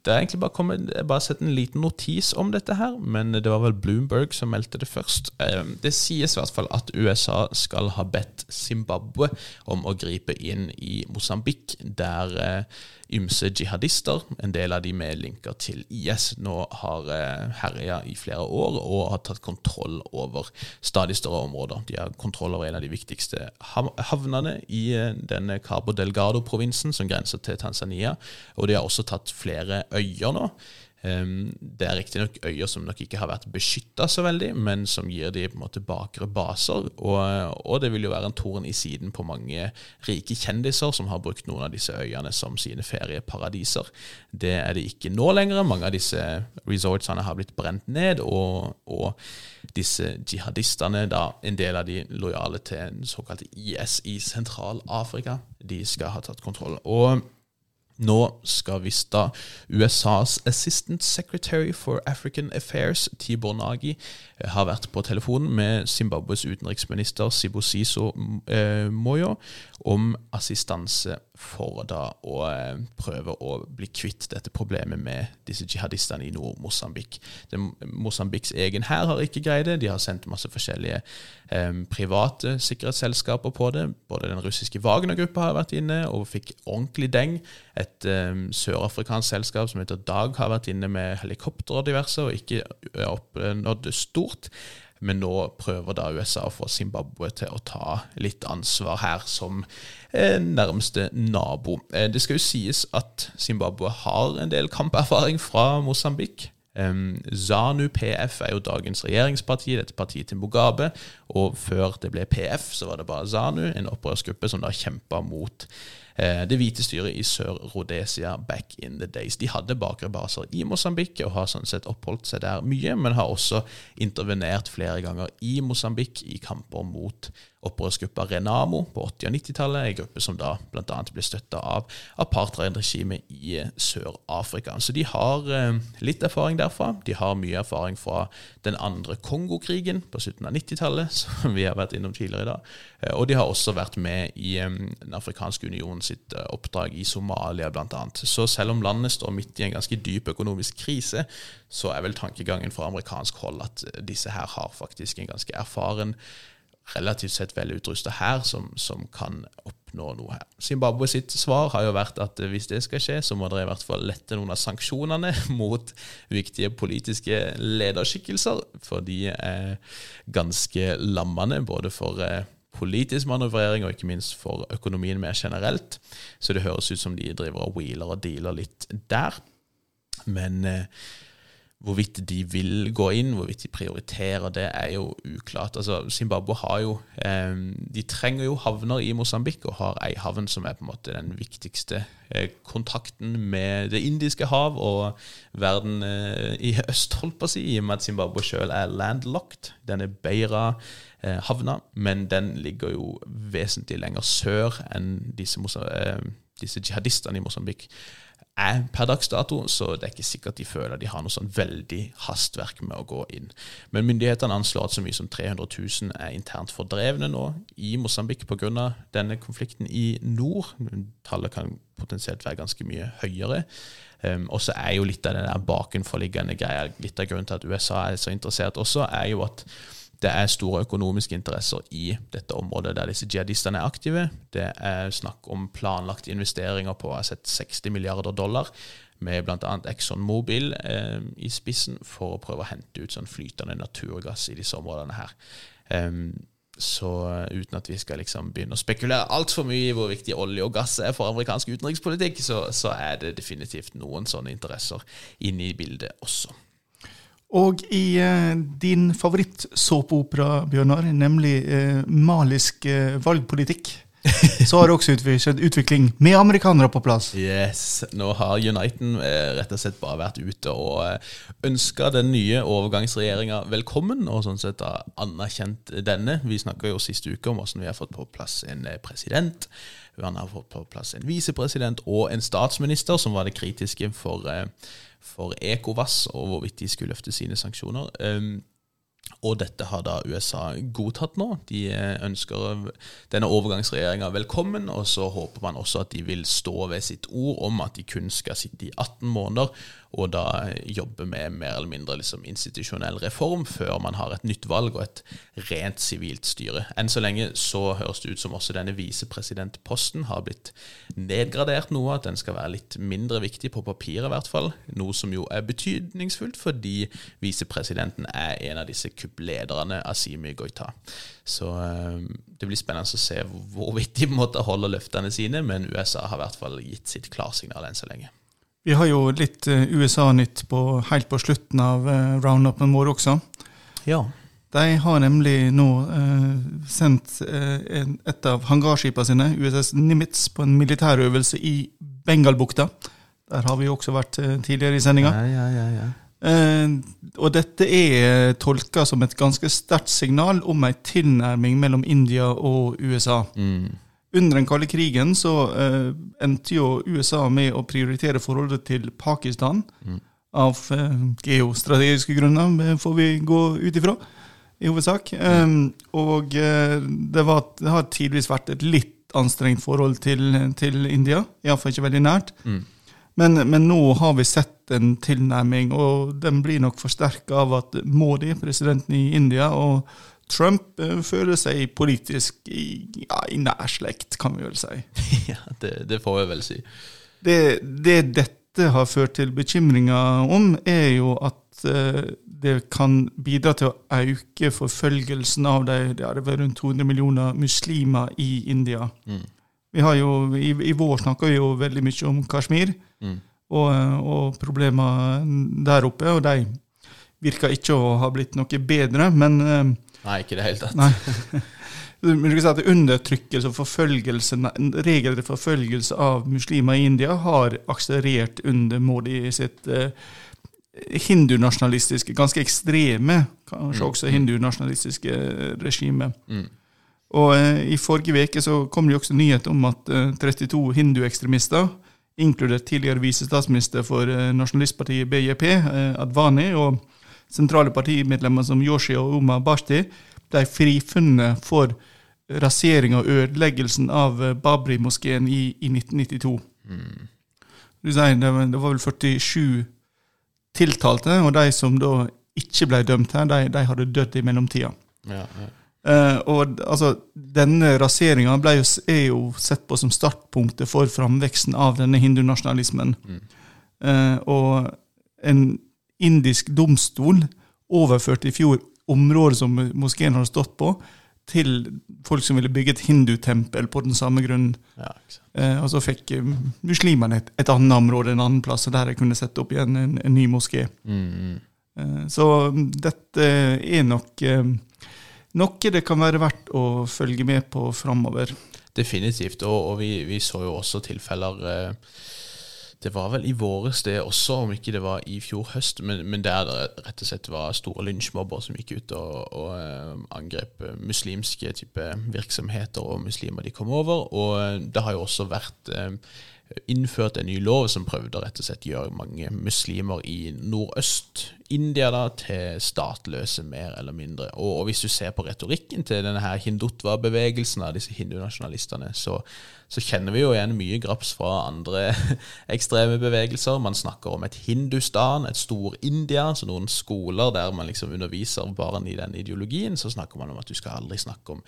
Det er egentlig bare kommet bare sett en liten notis om dette her, men det var vel Bloomberg som meldte det først. Eh, det sies i hvert fall at USA skal ha bedt Zimbabwe om å gripe inn i Mosambik, der ymse jihadister, en del av de med linker til IS, nå har eh, herja i flere år og har tatt kontroll over stadig større områder. De har kontroll over en av de viktigste havnene i eh, denne Cabo Delgado-provinsen, som grenser til Tanzania, og de har også tatt flere øyer nå. Ehm, det er riktignok øyer som nok ikke har vært beskytta så veldig, men som gir de på en måte bakre baser. Og, og, det vil jo være en torn i siden på mange rike kjendiser som har brukt noen av disse øyene som sine ferieparadiser. Det er det ikke nå lenger. Mange av disse resortsene har blitt brent ned, og, og disse jihadistene, da en del av de lojale til såkalte IS i Sentral-Afrika, de skal ha tatt kontroll. Og nå skal visst da USAs Assistant Secretary for African Affairs, Tibor Nagi, eh, har vært på telefonen med Zimbabwes utenriksminister Sibosiso eh, Moyo om assistanse for da å eh, prøve å bli kvitt dette problemet med disse jihadistene i Nord-Mosambik. Mosambiks egen hær har ikke greid det. De har sendt masse forskjellige eh, private sikkerhetsselskaper på det. Både den russiske Wagner-gruppa har vært inne og fikk ordentlig deng. Et eh, sørafrikansk selskap som heter Dag, har vært inne med helikopter og diverse, og ikke oppnådd stort. Men nå prøver da USA å få Zimbabwe til å ta litt ansvar her som eh, nærmeste nabo. Eh, det skal jo sies at Zimbabwe har en del kamperfaring fra Mosambik. ZANU PF er jo dagens regjeringsparti, dette partiet til Mugabe. Og før det ble PF, så var det bare ZANU, en opprørsgruppe som da kjempa mot Eh, det hvite styret i Sør-Rhodesia back in the days. De hadde bakre baser i Mosambik og har sånn sett oppholdt seg der mye, men har også intervenert flere ganger i Mosambik i kamper mot opprørsgruppa Renamo på 80- og 90-tallet, en gruppe som da bl.a. ble støtta av apartheidregimet i eh, Sør-Afrika. Så de har eh, litt erfaring derfra. De har mye erfaring fra den andre Kongokrigen på slutten av 90-tallet, som vi har vært innom tidligere i dag. Eh, og de har også vært med i Den afrikanske union sitt oppdrag i Somalia, bl.a. Så selv om landet står midt i en ganske dyp økonomisk krise, så er vel tankegangen fra amerikansk hold at disse her har faktisk en ganske erfaren relativt sett velutrusta her som, som, kan oppnå noe her. Zimbabwe sitt svar har jo vært at hvis det skal skje, så må dere i hvert fall lette noen av sanksjonene mot viktige politiske lederskikkelser, for de er ganske lammende både for eh, politisk manøvrering og ikke minst for økonomien mer generelt. Så det høres ut som de driver og wheeler og dealer litt der. Men eh, Hvorvidt de vil gå inn, hvorvidt de prioriterer, det er jo uklart. Altså, Zimbabwe har jo eh, De trenger jo havner i Mosambik, og har ei havn som er på en måte den viktigste eh, kontakten med Det indiske hav og verden eh, i øst, holdt på å si, i og med at Zimbabwe sjøl er landlocked. Den er Beira-havna, men den ligger jo vesentlig lenger sør enn disse, disse jihadistene i Mosambik er per dags dato, så det er ikke sikkert de føler de har noe sånn veldig hastverk med å gå inn. Men myndighetene anslår at så mye som 300 000 er internt fordrevne nå i Mosambik pga. denne konflikten i nord. Tallet kan potensielt være ganske mye høyere. Um, og så er jo litt av den der bakenforliggende greia, litt av grunnen til at USA er så interessert også, er jo at det er store økonomiske interesser i dette området der disse jihadistene er aktive. Det er snakk om planlagte investeringer på jeg har sett 60 milliarder dollar, med bl.a. ExxonMobil eh, i spissen, for å prøve å hente ut sånn flytende naturgass i disse områdene her. Um, så uten at vi skal liksom begynne å spekulere altfor mye i hvor viktig olje og gass er for amerikansk utenrikspolitikk, så, så er det definitivt noen sånne interesser inne i bildet også. Og i eh, din favorittsåpeopera, Bjørnar, nemlig eh, malisk eh, valgpolitikk, så har det også skjedd utvikling med amerikanere på plass. Yes, Nå har Uniten eh, rett og slett bare vært ute og eh, ønska den nye overgangsregjeringa velkommen, og sånn sett har anerkjent denne. Vi snakka jo sist uke om hvordan vi har fått på plass en eh, president. Han har fått på plass en visepresident og en statsminister, som var det kritiske for for ECOWAS og hvorvidt de skulle løfte sine sanksjoner. Um, og dette har da USA godtatt nå. De eh, ønsker denne overgangsregjeringa velkommen, og så håper man også at de vil stå ved sitt ord om at de kun skal sitte i 18 måneder, og da jobbe med mer eller mindre liksom institusjonell reform før man har et nytt valg og et rent sivilt styre. Enn så lenge så høres det ut som også denne visepresidentposten har blitt nedgradert noe, at den skal være litt mindre viktig på papiret i hvert fall. Noe som jo er betydningsfullt fordi visepresidenten er en av disse kupplederne, Asimi Goita. Så øh, det blir spennende å se hvorvidt de på en måte løftene sine, men USA har i hvert fall gitt sitt klarsignal enn så lenge. Vi har jo litt eh, USA-nytt helt på slutten av uh, roundupen vår også. Ja. De har nemlig nå eh, sendt eh, et av hangarskipene sine, USS Nimitz, på en militærøvelse i Bengalbukta. Der har vi jo også vært tidligere i sendinga. Ja, ja, ja, og dette er tolka som et ganske sterkt signal om ei tilnærming mellom India og USA. Mm. Under den kalde krigen så uh, endte jo USA med å prioritere forholdet til Pakistan. Mm. Av uh, geostrategiske grunner, eh, får vi gå ut ifra, i hovedsak. Um, og uh, det, var, det, har tidvis vært et litt anstrengt forhold til, til India. Iallfall ikke veldig nært. Mm. Men, men, nå har vi sett en tilnærming, og den blir nok forsterka av at Modi, presidenten i India, og Trump eh, føler seg politisk i, ja, i nær slekt, kan vi vel si. ja, det, det, får vi vel si. Det, det, dette har ført til bekymringer om, er jo at uh, det kan bidra til å øke forfølgelsen av de det er rundt 200 millioner muslimer i India. Mm. Vi har jo, i, i, vår snakker vi jo veldig mye om Kashmir mm. og, og problemer der oppe. Og de virker ikke å ha blitt noe bedre. men uh, Nei, ikke i det hele tatt. Nei. Du kan si at Undertrykkelse og forfølgelse, regelrett forfølgelse av muslimer i India har akselerert under Modi sitt eh, hindunasjonalistiske, ganske ekstreme, kanskje mm. også hindunasjonalistiske regime. Mm. Og eh, I forrige uke så kom det jo også nyhet om at eh, 32 hinduekstremister, inkludert tidligere visestatsminister for eh, nasjonalistpartiet BJP, eh, Advani, og sentrale partimedlemmer som Yoshi og Omar Bashti ble frifunnet for rasering og ødeleggelsen av eh, Babri-moskeen i, i, 1992. Mm. Det, var, det var vel 47 tiltalte, og de som da ikke ble dømt her, de, de hadde dødd i mellomtida. Ja, ja. Uh, og altså, Denne raseringa er jo sett på som startpunktet for framveksten av denne hindunasjonalismen. Mm. Uh, og en indisk domstol overførte i fjor området som moskeen hadde stått på, til folk som ville bygge et hindutempel på den samme grunnen. Ja, eh, og så fikk eh, muslimene et, et, annet område en annen plass, der de kunne sette opp igjen en, en ny moské. Mm, mm. Eh, Så dette er nok eh, noe det kan være verdt å følge med på framover. Definitivt. Og, og vi, vi så jo også tilfeller eh, Det var vel i våres det også, om ikke det var i fjor høst, men, men der det rett og slett var store lynsjmobber som gikk ut og, og eh, angrep eh, muslimske type virksomheter og muslimer de kom over. Og eh, det har jo også vært eh, innført en ny lov som prøvde rett og slett gjøre mange muslimer i Nordøst-India til statløse, mer eller mindre. Og, og hvis du ser på retorikken til denne her hindutva-bevegelsen av disse hindunasjonalistene, så, så kjenner vi jo igjen mye graps fra andre ekstreme bevegelser. Man snakker om et Hindustan, et stor-India, så noen skoler der man liksom underviser barn i den ideologien, så snakker man om at du skal aldri snakke om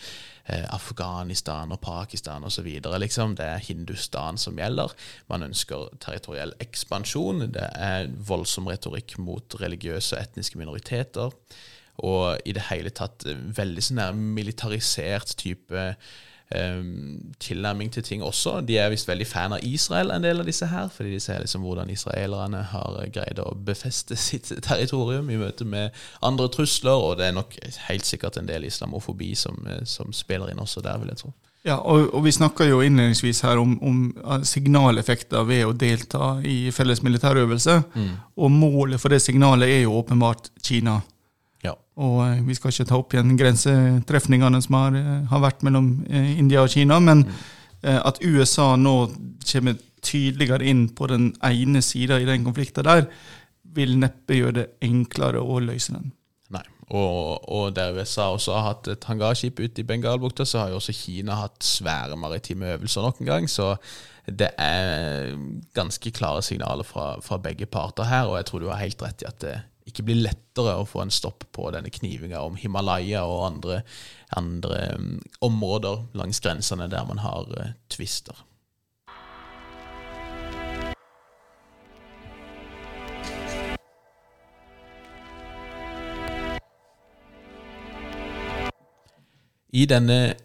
eh, Afghanistan og Pakistan osv. Liksom. Det er Hindustan som gjelder. Man ønsker territoriell ekspansjon. Det er voldsom retorikk mot religiøse og etniske minoriteter. Og i det hele tatt eh, veldig sånn der militarisert type eh, tilnærming til ting også. De er visst veldig fan av Israel, en del av disse her, fordi de ser liksom hvordan israelerne har greid å befeste sitt territorium i møte med andre trusler, og det er nok helt sikkert en del islamofobi som, eh, som spiller inn også der, vil jeg tro. Ja, og, og vi snakka jo innledningsvis her om, om eh, signaleffekter ved å delta i felles militærøvelse. Og målet for det signalet er jo åpenbart Kina. Ja. Og eh, vi skal ikke ta opp igjen grensetrefningene som har, eh, har vært mellom eh, India og Kina, men eh, at USA nå kommer tydeligere inn på den ene sida i den konflikten der, vil neppe gjøre det enklere å løse den. Og, og der USA også har hatt et hangarskip ute i Bengalbukta, så har jo også Kina hatt svære maritime øvelser nok en gang. Så det er ganske klare signaler fra, fra begge parter her, og jeg tror du har helt rett i at det ikke blir lettere å få en stopp på denne knivinga om Himalaya og andre, andre um, områder langs grensene der man har uh, tvister. I denne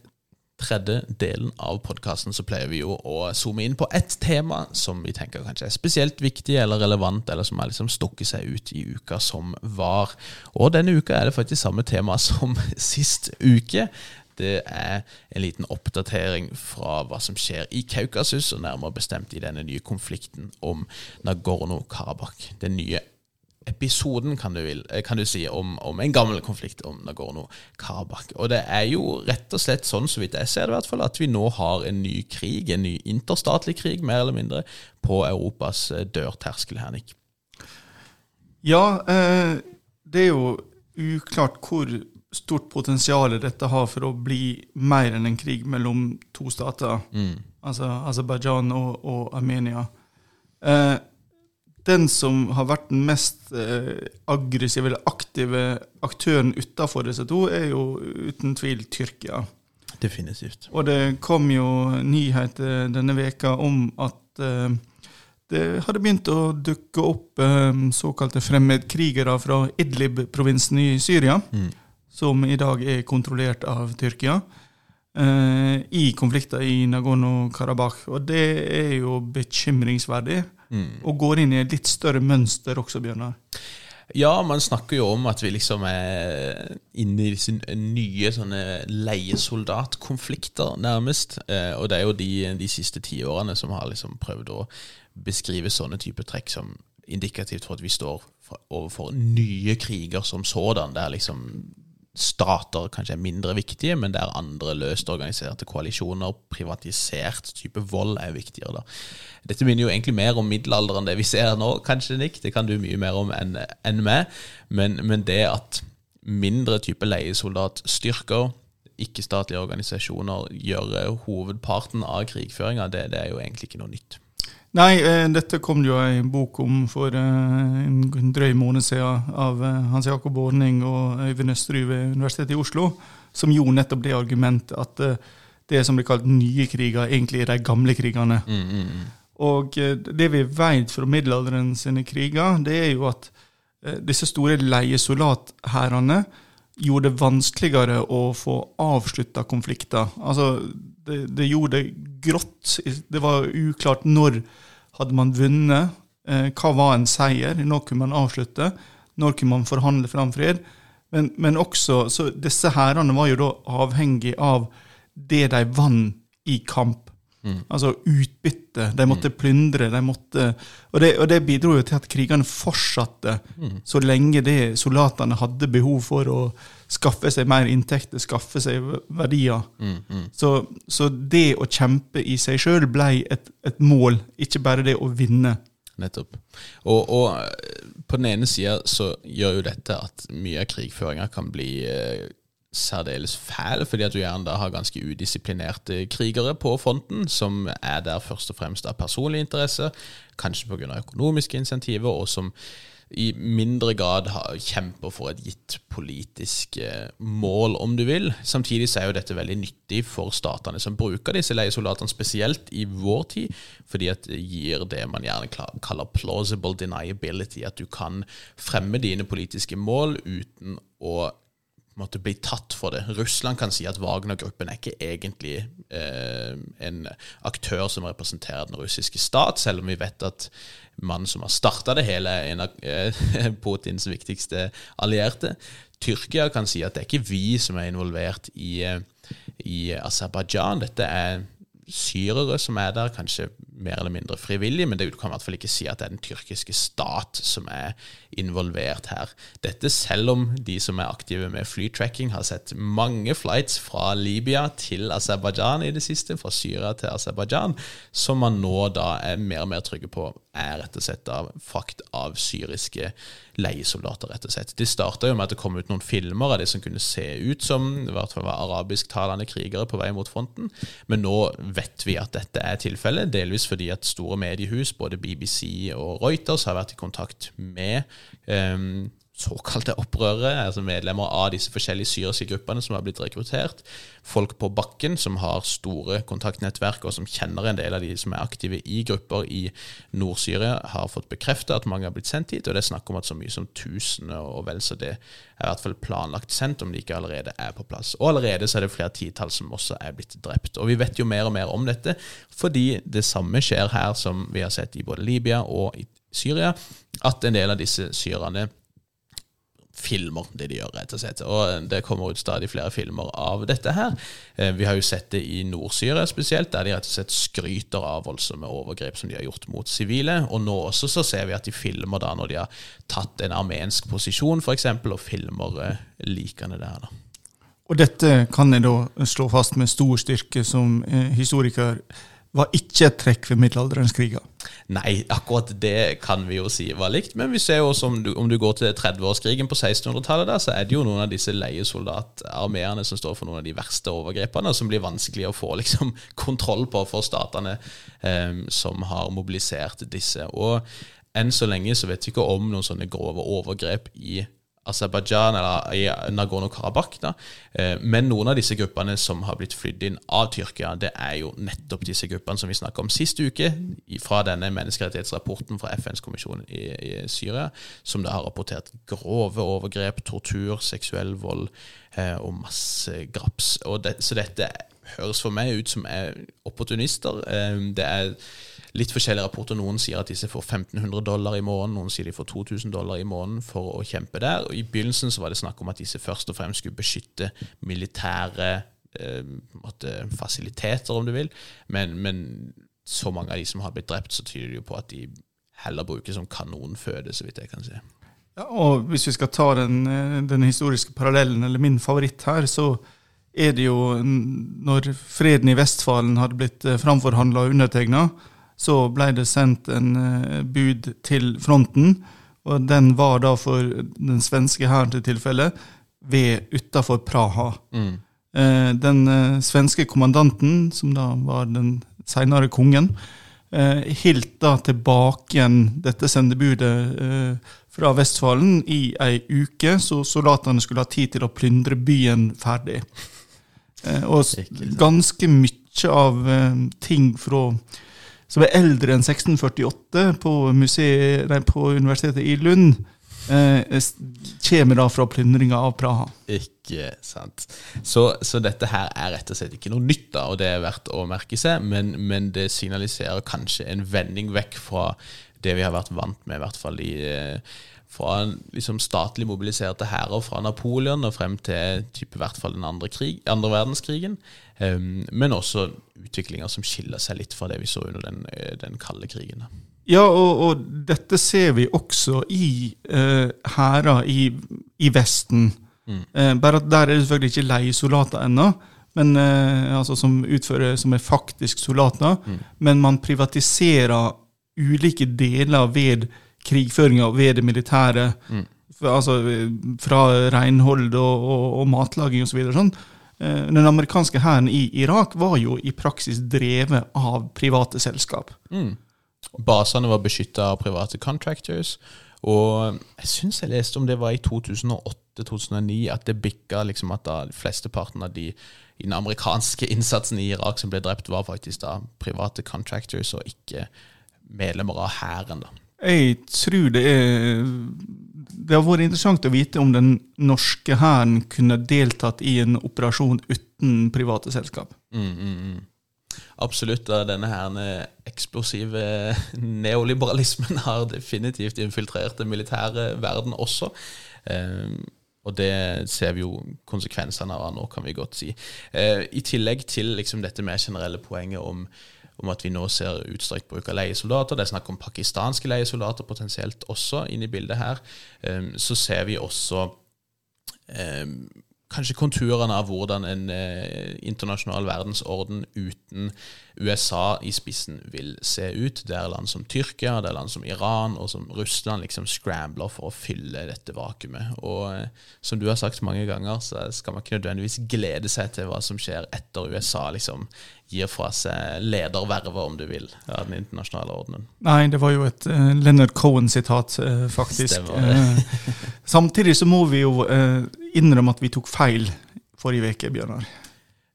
tredje delen av podkasten så pleier vi jo å zoome inn på ett tema som vi tenker kanskje er spesielt viktig eller relevant, eller som har liksom stukket seg ut i uka som var. Og denne uka er det faktisk samme tema som sist uke. Det er en liten oppdatering fra hva som skjer i Kaukasus, og nærmere bestemt i denne nye konflikten om Nagorno-Karabakh. Den nye episoden, kan du, vil, eh, kan du si, om, om en gammel konflikt om Nagorno-Karabakh. Og det er jo rett og slett sånn, så vidt jeg ser det i hvert fall, at vi nå har en ny krig, en ny interstatlig krig, mer eller mindre, på Europas eh, dørterskel her, Nick. Ja, eh, det er jo uklart hvor stort potensial dette har for å bli mer enn en krig mellom to stater, altså Aserbajdsjan og, og Armenia. Eh, den som har vært den mest eh, aggressive eller aktive aktøren utafor disse to, er jo uten tvil Tyrkia. Definitivt. Og det kom jo nyheter denne veka om at eh, det hadde begynt å dukke opp eh, såkalte fremmedkrigere fra Idlib-provinsen i Syria, som i dag er kontrollert av Tyrkia, i konflikter i Nagorno-Karabakh. Og det er jo bekymringsverdig, og går inn i et litt større mønster også, Bjørnar. Ja, man snakker jo om at vi liksom er inne i disse nye sånne leiesoldatkonflikter, nærmest. Eh, og det er jo de, de siste tiårene som har liksom prøvd å beskrive sånne type trekk som indikativt for at vi står overfor nye kriger som sådan, der liksom stater kanskje er mindre viktige, men der andre løst organiserte koalisjoner, privatisert type vold, er viktigere. da. Dette minner jo egentlig mer om middelalderen det vi ser nå, kanskje, Nick. Det kan du mye mer om enn en meg. Men, men det at mindre type leiesoldatstyrker, ikke-statlige organisasjoner, gjør eh, hovedparten av krigføringa, det, det er jo egentlig ikke noe nytt. Nei, eh, dette kom det jo en bok om for eh, en drøy måned siden av eh, Hans Jakob Ordning og Øyvind Østerud ved Universitetet i Oslo, som gjorde nettopp det argumentet at det som blir kalt nye kriger, egentlig er de gamle krigene. Og eh, det vi vet fra middelalderen sine kriger, det er jo at disse store leiesoldathærene gjorde det vanskeligere å få avslutta konflikter. Altså, det, det gjorde det grått. Det var uklart når hadde man vunnet. Eh, hva var en seier? Når kunne man avslutte? når kunne man forhandle fram fred. Men, men også, så disse hærene var jo da avhengig av det de vant i kamp. Altså utbytte. De måtte plyndre. de måtte, Og det, og det bidro jo til at krigene fortsatte så lenge det soldatene hadde behov for å skaffe seg mer inntekter, skaffe seg verdier. Så, så det å kjempe i seg sjøl ble et, et mål, ikke bare det å vinne. Nettopp. Og, og eh, på den ene sida så gjør jo dette at mye av krigføringa kan bli eh, særdeles fæl, fordi at du gjerne da har ganske udisiplinerte krigere på fronten, som er der først og fremst av personlig interesse, kanskje pga. økonomiske insentiver, og som i mindre grad kjemper for et gitt politisk eh, mål, om du vil. Samtidig så er jo dette veldig nyttig for statene som bruker disse leiesoldatene, spesielt i vår tid, fordi at det gir det man gjerne kaller plausible deniability, at du kan fremme dine politiske mål uten å måtte bli tatt for det. Russland kan si at Wagner-gruppen er ikke egentlig eh, en aktør som representerer den russiske stat, selv om vi vet at mannen som har starta det hele, er en av eh, Putins viktigste allierte. Tyrkia kan si at det er ikke vi som er involvert i, eh, i Aserbajdsjan. Dette er syrere som er der, kanskje mer eller mindre frivillig, men det kan i hvert fall ikke si at det er den tyrkiske stat som er involvert her. Dette selv om de som er aktive med flytracking, har sett mange flights fra Libya til Aserbajdsjan i det siste, fra Syria til Aserbajdsjan, som man nå da er mer og mer trygge på er rett og slett av frakt av syriske leiesoldater, rett og slett. Det starta med at det kom ut noen filmer av de som kunne se ut som i hvert fall var arabisktalende krigere på vei mot fronten, men nå vet vi at dette er tilfellet, delvis fordi at store mediehus, både BBC og Reuters, har vært i kontakt med um, såkalte opprørere, altså medlemmer av disse forskjellige syriske gruppene som har blitt rekruttert. Folk på bakken som har store kontaktnettverk, og som kjenner en del av de som er aktive i grupper i Nord-Syria, har fått bekreftet at mange har blitt sendt hit, og det er snakk om at så mye som tusener og vel så det er i hvert fall planlagt sendt, om de ikke allerede er på plass. Og allerede så er det flere titall som også er blitt drept. Og vi vet jo mer og mer om dette, fordi det samme skjer her som vi har sett i både Libya og i Syria, at en del av disse syrerne filmer det de gjør, rett og slett. Og det kommer ut stadig flere filmer av dette her. Eh, Vi har jo sett det i Nord-Syria spesielt, der de rett og slett skryter av voldsomme overgrep som de har gjort mot sivile. Og nå også så ser vi at de filmer da når de har tatt en armensk posisjon, f.eks., og filmer likene likende der. da. Og dette kan jeg da slå fast med stor styrke som eh, historiker var ikke et trekk ved middelalderens. Nei, akkurat det kan vi jo si var likt, men vi ser jo også om du, om du går til 30-årskrigen på 1600-tallet, der, så er det jo noen av disse leiesoldatarmeene som står for noen av de verste overgrepene, som blir vanskelig å få liksom, kontroll på for statene eh, som har mobilisert disse. Og enn så lenge så vet vi ikke om noen sånne grove overgrep i Aserbajdsjan eller i Nagorno-Karabakh. Eh, Men noen av disse gruppene som har blitt flydd inn av Tyrkia, det er jo nettopp disse gruppene som vi snakka om sist uke, fra denne menneskerettighetsrapporten fra FNs kommisjon i, i Syria, som da har rapportert grove overgrep, tortur, seksuell vold eh, og masse graps. Og det, så dette høres for meg ut som er opportunister. Eh, Det er litt forskjellige rapporter. Noen sier at disse får 1500 dollar i måneden, noen sier de får 2000 dollar i måneden for å kjempe der. Og I begynnelsen så var det snakk om at disse først og fremst skulle beskytte militære eh, fasiliteter, om du vil. Men, men så mange av de som har blitt drept, så tyder det jo på at de heller brukes som kanonføde, så vidt jeg kan si. Ja, og hvis vi skal ta den, eh, den historiske parallellen, eller min favoritt her, så er det jo Når freden i Vestfalen hadde blitt framforhandla og undertegna, så ble det sendt en eh, bud til fronten. Og den var da for den svenske hæren til tilfelle ved utafor Praha. Eh, Den eh, svenske kommandanten, som da var den senere kongen, hilt da tilbake igjen dette sendebudet fra Vestfalen i ei uke, så soldatene skulle ha tid til å plyndre byen ferdig. Eh, Og ganske mye av ting fra som er eldre enn 1648 på, museet, nei, på universitetet i Lund, eh, kommer da fra plyndringa av Praha. Ikke sant. Så, så dette her er rett og slett ikke noe nytt, da, og det er verdt å merke seg, men, men det signaliserer kanskje en vending vekk fra det vi har vært vant med, i hvert fall i fra liksom statlig mobiliserte hærer fra Napoleon og frem til type, i hvert fall den andre, krig, andre verdenskrigen. Um, men også utviklinger som skiller seg litt fra det vi så under den, den kalde krigen. Ja, og, og, dette ser vi også i hærer i, i, Vesten. Mm. Uh, bare at der er det selvfølgelig ikke leiesoldater ennå men, eh, altså som utfører som er faktisk soldater. Mm. Men man privatiserer ulike deler ved krigføringa ved det militære. Mm. Altså fra renhold og, og, og matlaging osv. Så sånn. Eh, den amerikanske hæren i Irak var jo i praksis drevet av private selskap. Mm. Basene var beskytta av private contractors. Og jeg syns jeg leste om det var i 2008-2009 at det bikka liksom at da flesteparten av de i den amerikanske innsatsen i Irak som ble drept, var faktisk da private contractors og ikke medlemmer av hæren. Jeg tror det er Det har vært interessant å vite om den norske hæren kunne deltatt i en operasjon uten private selskap. Mm, mm, mm. Absolutt. Denne her eksplosive neoliberalismen har definitivt infiltrert den militære verden også. Um, og det ser vi jo konsekvensene av nå, kan vi godt si. Eh, I tillegg til liksom, dette mer generelle poenget om, om, at vi nå ser utstrakt bruk av leiesoldater, det er snakk om pakistanske leiesoldater potensielt også inne i bildet her, eh, så ser vi også eh, kanskje konturene av hvordan en eh, internasjonal verdensorden uten USA i spissen vil se ut. Det er land som Tyrkia, det er land som Iran og som Russland liksom scrambler for å fylle dette vakuumet. Og eh, som du har sagt mange ganger, så skal man ikke nødvendigvis glede seg til hva som skjer etter USA liksom gir fra seg ledervervet, om du vil, av den internasjonale ordenen. Nei, det var jo et uh, Leonard Cohen-sitat, uh, faktisk. uh, samtidig så må vi jo innrømme at vi tok feil forrige uke, Bjørnar.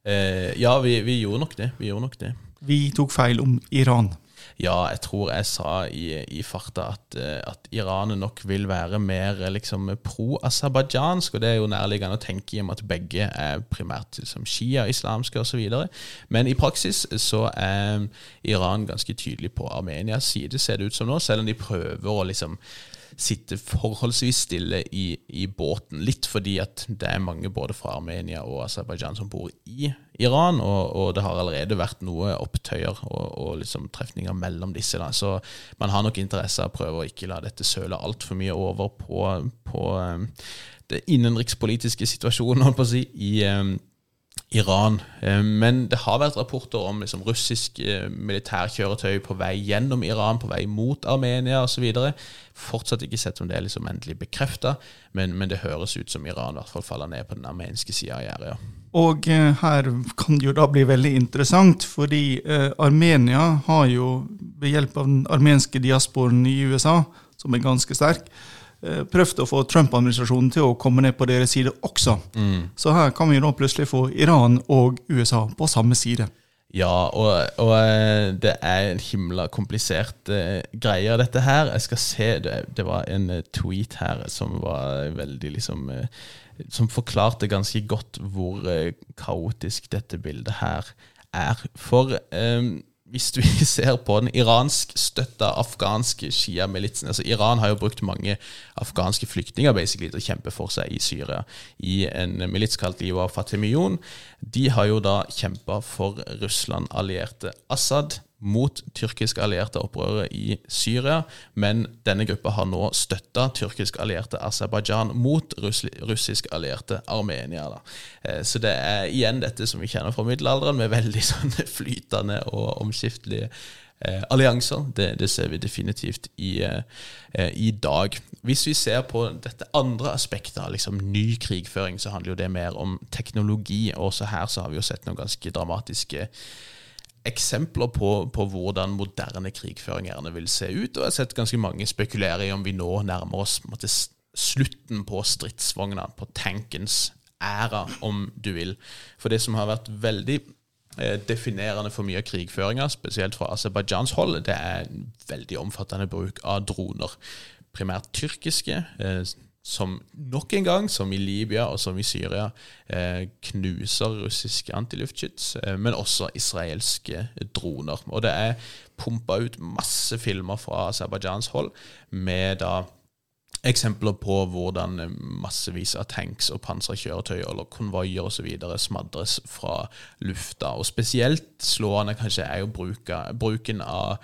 ja, vi, vi, gjorde. Vi gjorde nok det. Vi tok feil om Iran. Ja, jeg tror jeg sa i, i farta at, eh, at, Iran nok vil være mer liksom, pro-aserbajdsjansk, og det er jo nærliggende å tenke i og med at begge er primært liksom, shia-islamske osv. Men i praksis så er Iran ganske tydelig på Armenias side, ser det ut som nå, selv om de prøver å liksom sitte forholdsvis stille i, i, båten. Litt fordi at det er mange både fra Armenia og Aserbajdsjan som bor i Iran, og, og, det har allerede vært noe opptøyer og, og liksom trefninger mellom disse. Da. Så man har nok interesse av å prøve å ikke la dette søle altfor mye over på, på um, det innenrikspolitiske situasjonen, holdt på å si, i um, Iran. Eh, men det har vært rapporter om liksom, russisk eh, militærkjøretøy på vei gjennom Iran, på vei mot Armenia osv. Fortsatt ikke sett om det er liksom endelig bekrefta, men, men, det høres ut som Iran i hvert fall faller ned på den armenske sida av gjerdet. Og eh, her kan det jo da bli veldig interessant, fordi Armenia har jo ved hjelp av den armenske diasporen i USA, som er ganske sterk, prøvd å få Trump-administrasjonen til å komme ned på deres side også. Mm. Så her kan vi nå plutselig få Iran og USA på samme side. Ja, og, og eh, det er en himla komplisert uh, greie, dette her. Jeg skal se, det, det var en tweet her som var veldig liksom uh, Som forklarte ganske godt hvor uh, kaotisk dette bildet her er. For um, hvis vi ser på den iranskstøtta afghanske Shia-militsen altså Iran har jo brukt mange afghanske flyktninger til å kjempe for seg i Syria. I en milits kalt Iwa Fatimiyon. De har jo da kjempa for Russland-allierte Assad mot tyrkisk allierte opprørere i Syria, men denne gruppa har nå støtta tyrkisk allierte Aserbajdsjan mot russisk allierte Armenia. Da. Eh, så det er igjen dette som vi kjenner fra middelalderen, med veldig sånne flytende og omskiftelige eh, allianser. Det, det, ser vi definitivt i, eh, i, dag. Hvis vi ser på dette andre aspektet av liksom, ny krigføring, så handler jo det mer om teknologi. Også her så har vi jo sett noen ganske dramatiske eksempler på, på, hvordan moderne krigføring gjerne vil se ut. Og jeg har sett ganske mange spekulere i om vi nå nærmer oss måtte, slutten på stridsvogna, på tankens æra, om du vil. For det som har vært veldig eh, definerende for mye av krigføringa, spesielt fra Aserbajdsjans hold, det er en veldig omfattende bruk av droner. Primært tyrkiske. Eh, som nok en gang, som i Libya og som i Syria, eh, knuser russiske antiluftskyts, eh, men også israelske droner. Og det er pumpa ut masse filmer fra Aserbajdsjans hold med da eksempler på hvordan massevis av tanks og panserkjøretøy eller konvoier osv. smadres fra lufta. Og spesielt slående kanskje er jo bruken av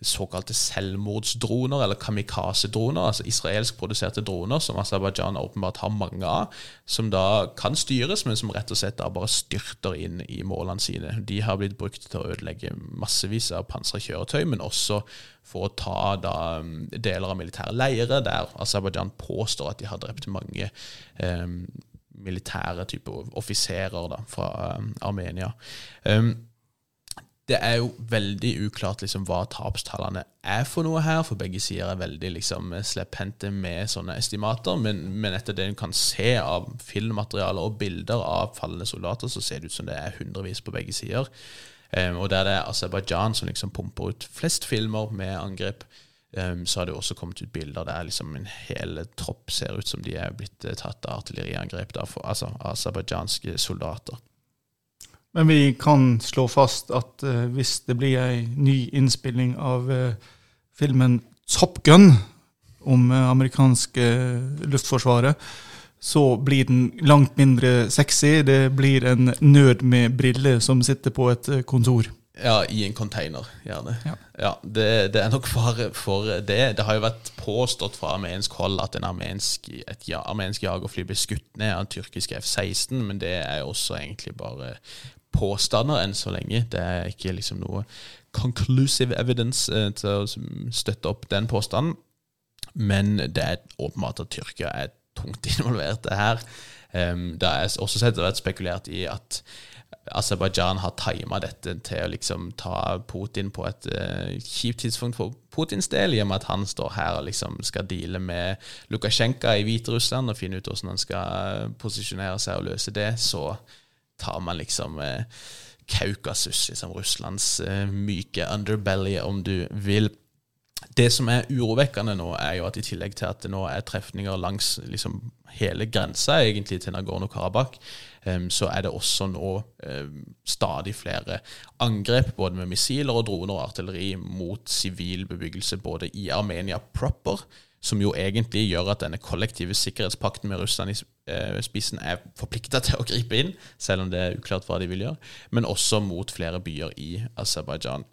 såkalte selvmordsdroner, eller kamikaze-droner, altså israelsk produserte droner, som Aserbajdsjan åpenbart har mange av, som da kan styres, men som rett og slett da bare styrter inn i målene sine. De har blitt brukt til å ødelegge massevis av pansra kjøretøy, men også for å ta da um, deler av militære leirer, der Aserbajdsjan påstår at de har drept mange eh, militære typer offiserer da, fra um, Armenia. Um, det er jo veldig uklart liksom, hva tapstallene er for noe her, for begge sider er veldig liksom, slepphendte med sånne estimater. Men, men, etter det en kan se av filmmateriale og bilder av fallende soldater, så ser det ut som det er hundrevis på begge sider. Um, og der det er Aserbajdsjan som liksom pumper ut flest filmer med angrep, um, så har det også kommet ut bilder der liksom en hel tropp ser ut som de er blitt uh, tatt av artilleriangrep, da, for, altså aserbajdsjanske soldater. Men vi kan slå fast at uh, hvis det blir ei ny innspilling av uh, filmen Top Gun om uh, amerikanske luftforsvaret, så blir den langt mindre sexy. Det blir en nød med briller som sitter på et kontor. Ja, i en container, gjerne. Ja. ja det, det, er nok fare for det. Det har jo vært påstått fra armensk hold at en armensk, et ja, armensk jagerfly ble skutt ned av en tyrkisk F-16, men det er jo også egentlig bare påstander enn så lenge. Det er ikke liksom noe conclusive evidence eh, til å støtte opp den påstanden. Men det er åpenbart at Tyrkia er tungt involvert det her. Um, det er også sett vært spekulert i at Aserbajdsjan har tima dette til å liksom ta Putin på et uh, kjipt tidspunkt for Putins del, i og med at han står her og liksom skal deale med Lukasjenko i Hviterussland og finne ut hvordan han skal posisjonere seg og løse det. Så tar man liksom eh, Kaukasus, liksom Russlands eh, myke underbelly, om du vil. Det som er urovekkende nå, er jo at i tillegg til at det nå er trefninger langs liksom, hele grensa egentlig til Nagorno-Karabakh, så er det også nå stadig flere angrep, både med missiler og droner og artilleri, mot sivil bebyggelse både i Armenia proper, som jo egentlig gjør at denne kollektive sikkerhetspakten med Russland i eh, spissen er forplikta til å gripe inn, selv om det er uklart hva de vil gjøre, men også mot flere byer i Aserbajdsjan.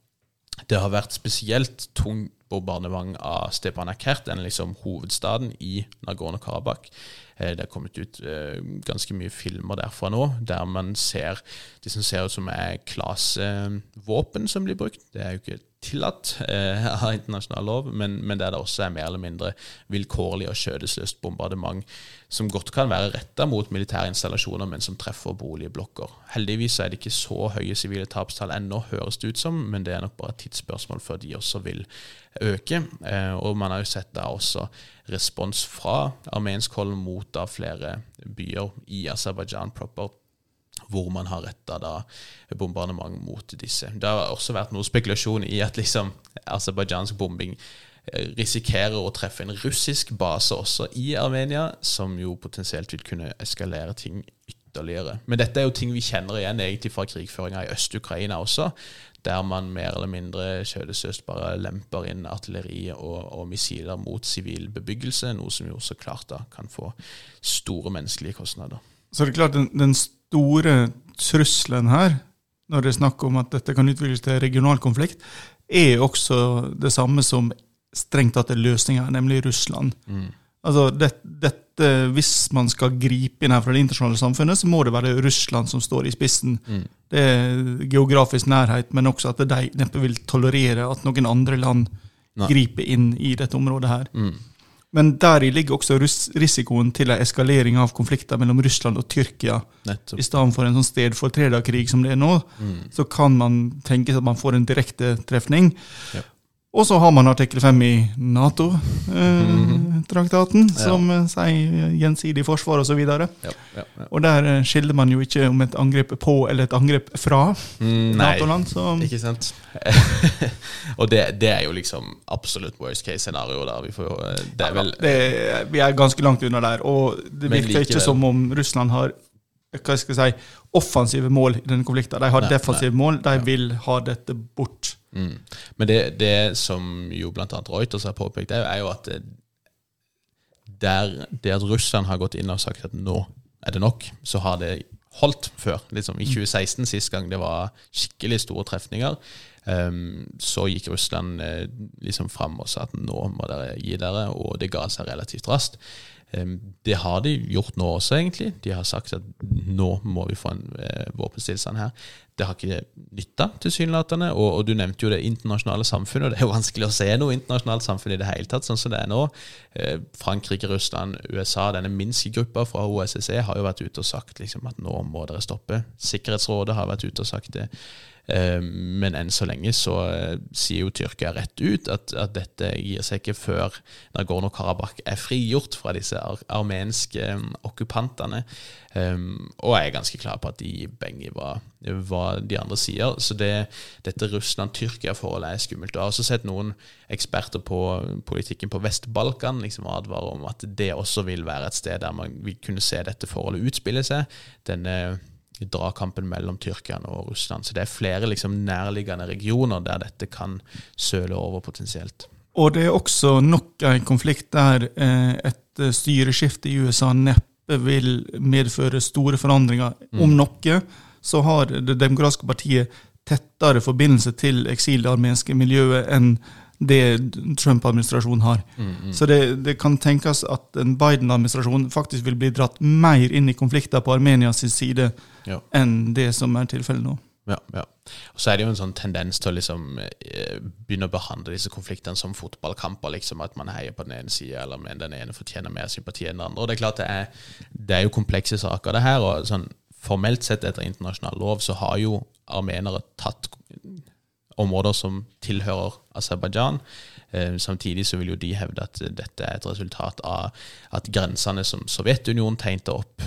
Det har vært spesielt tung bombardement av Stepanakert, den liksom hovedstaden i Nagorno-Karabakh. Eh, det er kommet ut eh, ganske mye filmer derfra nå, der man ser de som ser ut som er klasevåpen som blir brukt. Det er jo ikke tillatt eh, av internasjonal lov, men, men, der det også er mer eller mindre vilkårlig og skjødesløst bombardement, som godt kan være retta mot militære installasjoner, men som treffer boligblokker. Heldigvis er det ikke så høye sivile tapstall ennå, høres det ut som, men det er nok bare et tidsspørsmål før de også vil øke. Eh, og man har jo sett da også respons fra armensk hold mot da flere byer i Aserbajdsjan proper hvor man har retta bombardement mot disse. Det har også vært noe spekulasjon i at liksom aserbajdsjansk bombing eh, risikerer å treffe en russisk base også i Armenia, som jo potensielt vil kunne eskalere ting ytterligere. Men dette er jo ting vi kjenner igjen egentlig fra krigføringa i Øst-Ukraina også, der man mer eller mindre skjødesløst bare lemper inn artilleri og, og, missiler mot sivil bebyggelse, noe som jo så klart da kan få store menneskelige kostnader. Så det er klart, den, den store trusselen her, når det er snakk om at dette kan utvikles til regional konflikt, er også det samme som strengt tatt er løsninga, nemlig Russland. Mm. Altså, det, dette, Hvis man skal gripe inn her fra det internasjonale samfunnet, så må det være Russland som står i spissen. Mm. Det er geografisk nærhet, men også at de neppe vil tolerere at noen andre land Nei. griper inn i dette området her. Mm. Men deri ligger også risikoen til en eskalering av konflikter mellom Russland og Tyrkia. Nettopp. I stedet for en sånn stedfortrederkrig som det er nå, mm. så kan man tenke seg at man får en direkte trefning. Ja. Og så har man artikkel 5 i Nato-traktaten, som eh, sier gjensidig forsvar osv. Og, Ja, ja, ja. og der eh, skiller man jo ikke om et angrep på eller et angrep fra Mm, Nato-land. Så ikke sant? og det, det er jo liksom absolutt worst case scenario der. Vi får eh, Det er vel det, vi er ganske langt unna der. Og det virker virker ikke som om Russland har hva skal jeg si, offensive mål i denne konflikten. De har Nei, defensive mål. De vil ha dette bort. Mm. Men det, det som jo annet Reuters har påpekt, er jo- at det, der, det at Russland har gått inn og sagt at nå er det nok, så har det holdt før. Liksom I 2016, sist gang det var skikkelig store trefninger, um, så gikk Russland uh, liksom fram og sa at nå må dere gi dere, og det ga seg relativt raskt. Um, det har de gjort nå også, egentlig. De har sagt at nå må vi få en uh, våpenstillstand her. Det har ikke nytta, tilsynelatende. Og, og du nevnte jo det internasjonale samfunnet, og det er jo vanskelig å se noe internasjonalt samfunn i det hele tatt, sånn som det er nå. Eh, Frankrike, Russland, USA, denne Minsk-gruppa fra OSSE har jo vært ute og sagt liksom, at nå må dere stoppe. Sikkerhetsrådet har vært ute og sagt det. Eh, Men enn så lenge så eh, sier jo Tyrkia rett ut at, at dette gir seg ikke før Nagorno-Karabakh er frigjort fra disse ar armenske eh, okkupantene. Um, og jeg er ganske klar på at de benger hva, hva de andre sier. Så det, dette Russland-Tyrkia-forholdet er skummelt. Jeg har også sett noen eksperter på politikken på Vest-Balkan liksom advare om at det også vil være et sted der man vil kunne se dette forholdet utspille seg. Denne dragkampen mellom Tyrkia og Russland. Så det er flere liksom nærliggende regioner der dette kan søle over potensielt. Og det er også nok en konflikt der eh, et eh, styreskifte i USA neppe vil medføre store forandringer. Om noe så har Det demokratiske partiet tettere forbindelse til eksilarmenske miljøet enn det Trump-administrasjonen har. Så det, det kan tenkes at en Biden-administrasjon faktisk vil bli dratt mer inn i konflikter på Armenias side Ja. enn det som er tilfellet nå. Ja, ja. Og så er det jo en sånn tendens til å liksom eh, begynne å behandle disse konfliktene som fotballkamper. liksom At man heier på den ene sida, eller men den ene fortjener mer sympati enn den andre. Og det er klart det er, det er jo komplekse saker, det her. og sånn Formelt sett etter internasjonal lov så har jo armenere tatt områder som tilhører Aserbajdsjan. Eh, samtidig så vil jo de hevde at dette er et resultat av at grensene som Sovjetunionen tegnte opp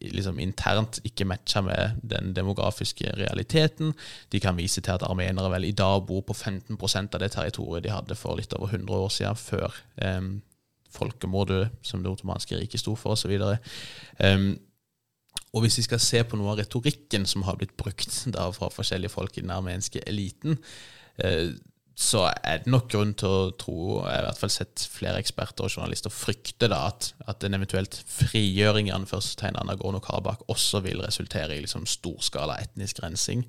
liksom internt, ikke matcha med den demografiske realiteten. De kan vise til at armenere vel i dag bor på 15% av det territoriet de hadde for litt over 100 år siden, før um, folkemordet som det ottomanske riket sto for, osv. Og hvis vi skal se på noe av retorikken som har blitt brukt da fra forskjellige folk i den armenske eliten, eh, så er det nok grunn til å tro, og jeg har i hvert fall sett flere eksperter og journalister frykte da at, at en eventuelt frigjøring i av Nagorno-Karabakh også vil resultere i liksom storskala etnisk rensing.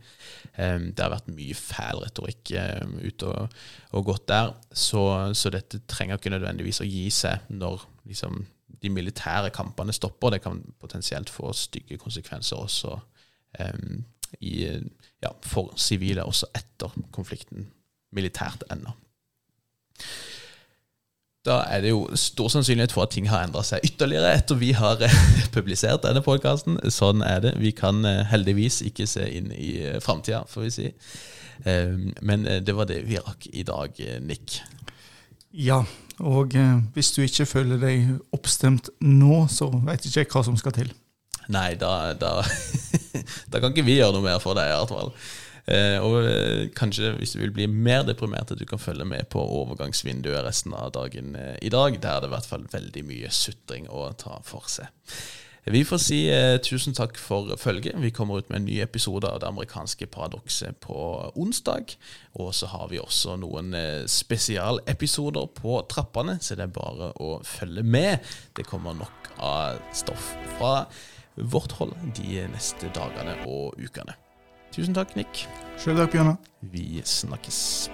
Um, det har vært mye fæl retorikk um, ute og, og gått der, så, så dette trenger ikke nødvendigvis å gi seg når liksom de militære kampene stopper. Det kan potensielt få stygge konsekvenser også um, i, ja, for sivile, også etter konflikten militært ennå. Da er det jo stor sannsynlighet for at ting har endra seg ytterligere etter vi har eh, publisert denne podkasten. Sånn er det. Vi kan eh, heldigvis ikke se inn i eh, framtida, får vi si. Men eh, det var det vi rakk i dag, Nick. Ja, og hvis du ikke føler deg oppstemt nå, så vet ikke jeg hva som skal til. Nei, da, da, da kan ikke vi gjøre noe mer for deg, i hvert fall. Eh, og eh, kanskje hvis du vil bli mer deprimert, at du kan følge med på overgangsvinduet resten av dagen eh, i dag. Der er det i hvert fall veldig mye sutring å ta for seg. Vi får si tusen takk for følget. Vi kommer ut med en ny episode av Det amerikanske paradokset på onsdag. Og så har vi også noen spesialepisoder på trappene, så det er bare å følge med. Det kommer nok av stoff fra vårt hold de neste dagene og ukene. Tusen takk, Nick. Sjøl takk, Bjørnar. Vi snakkes.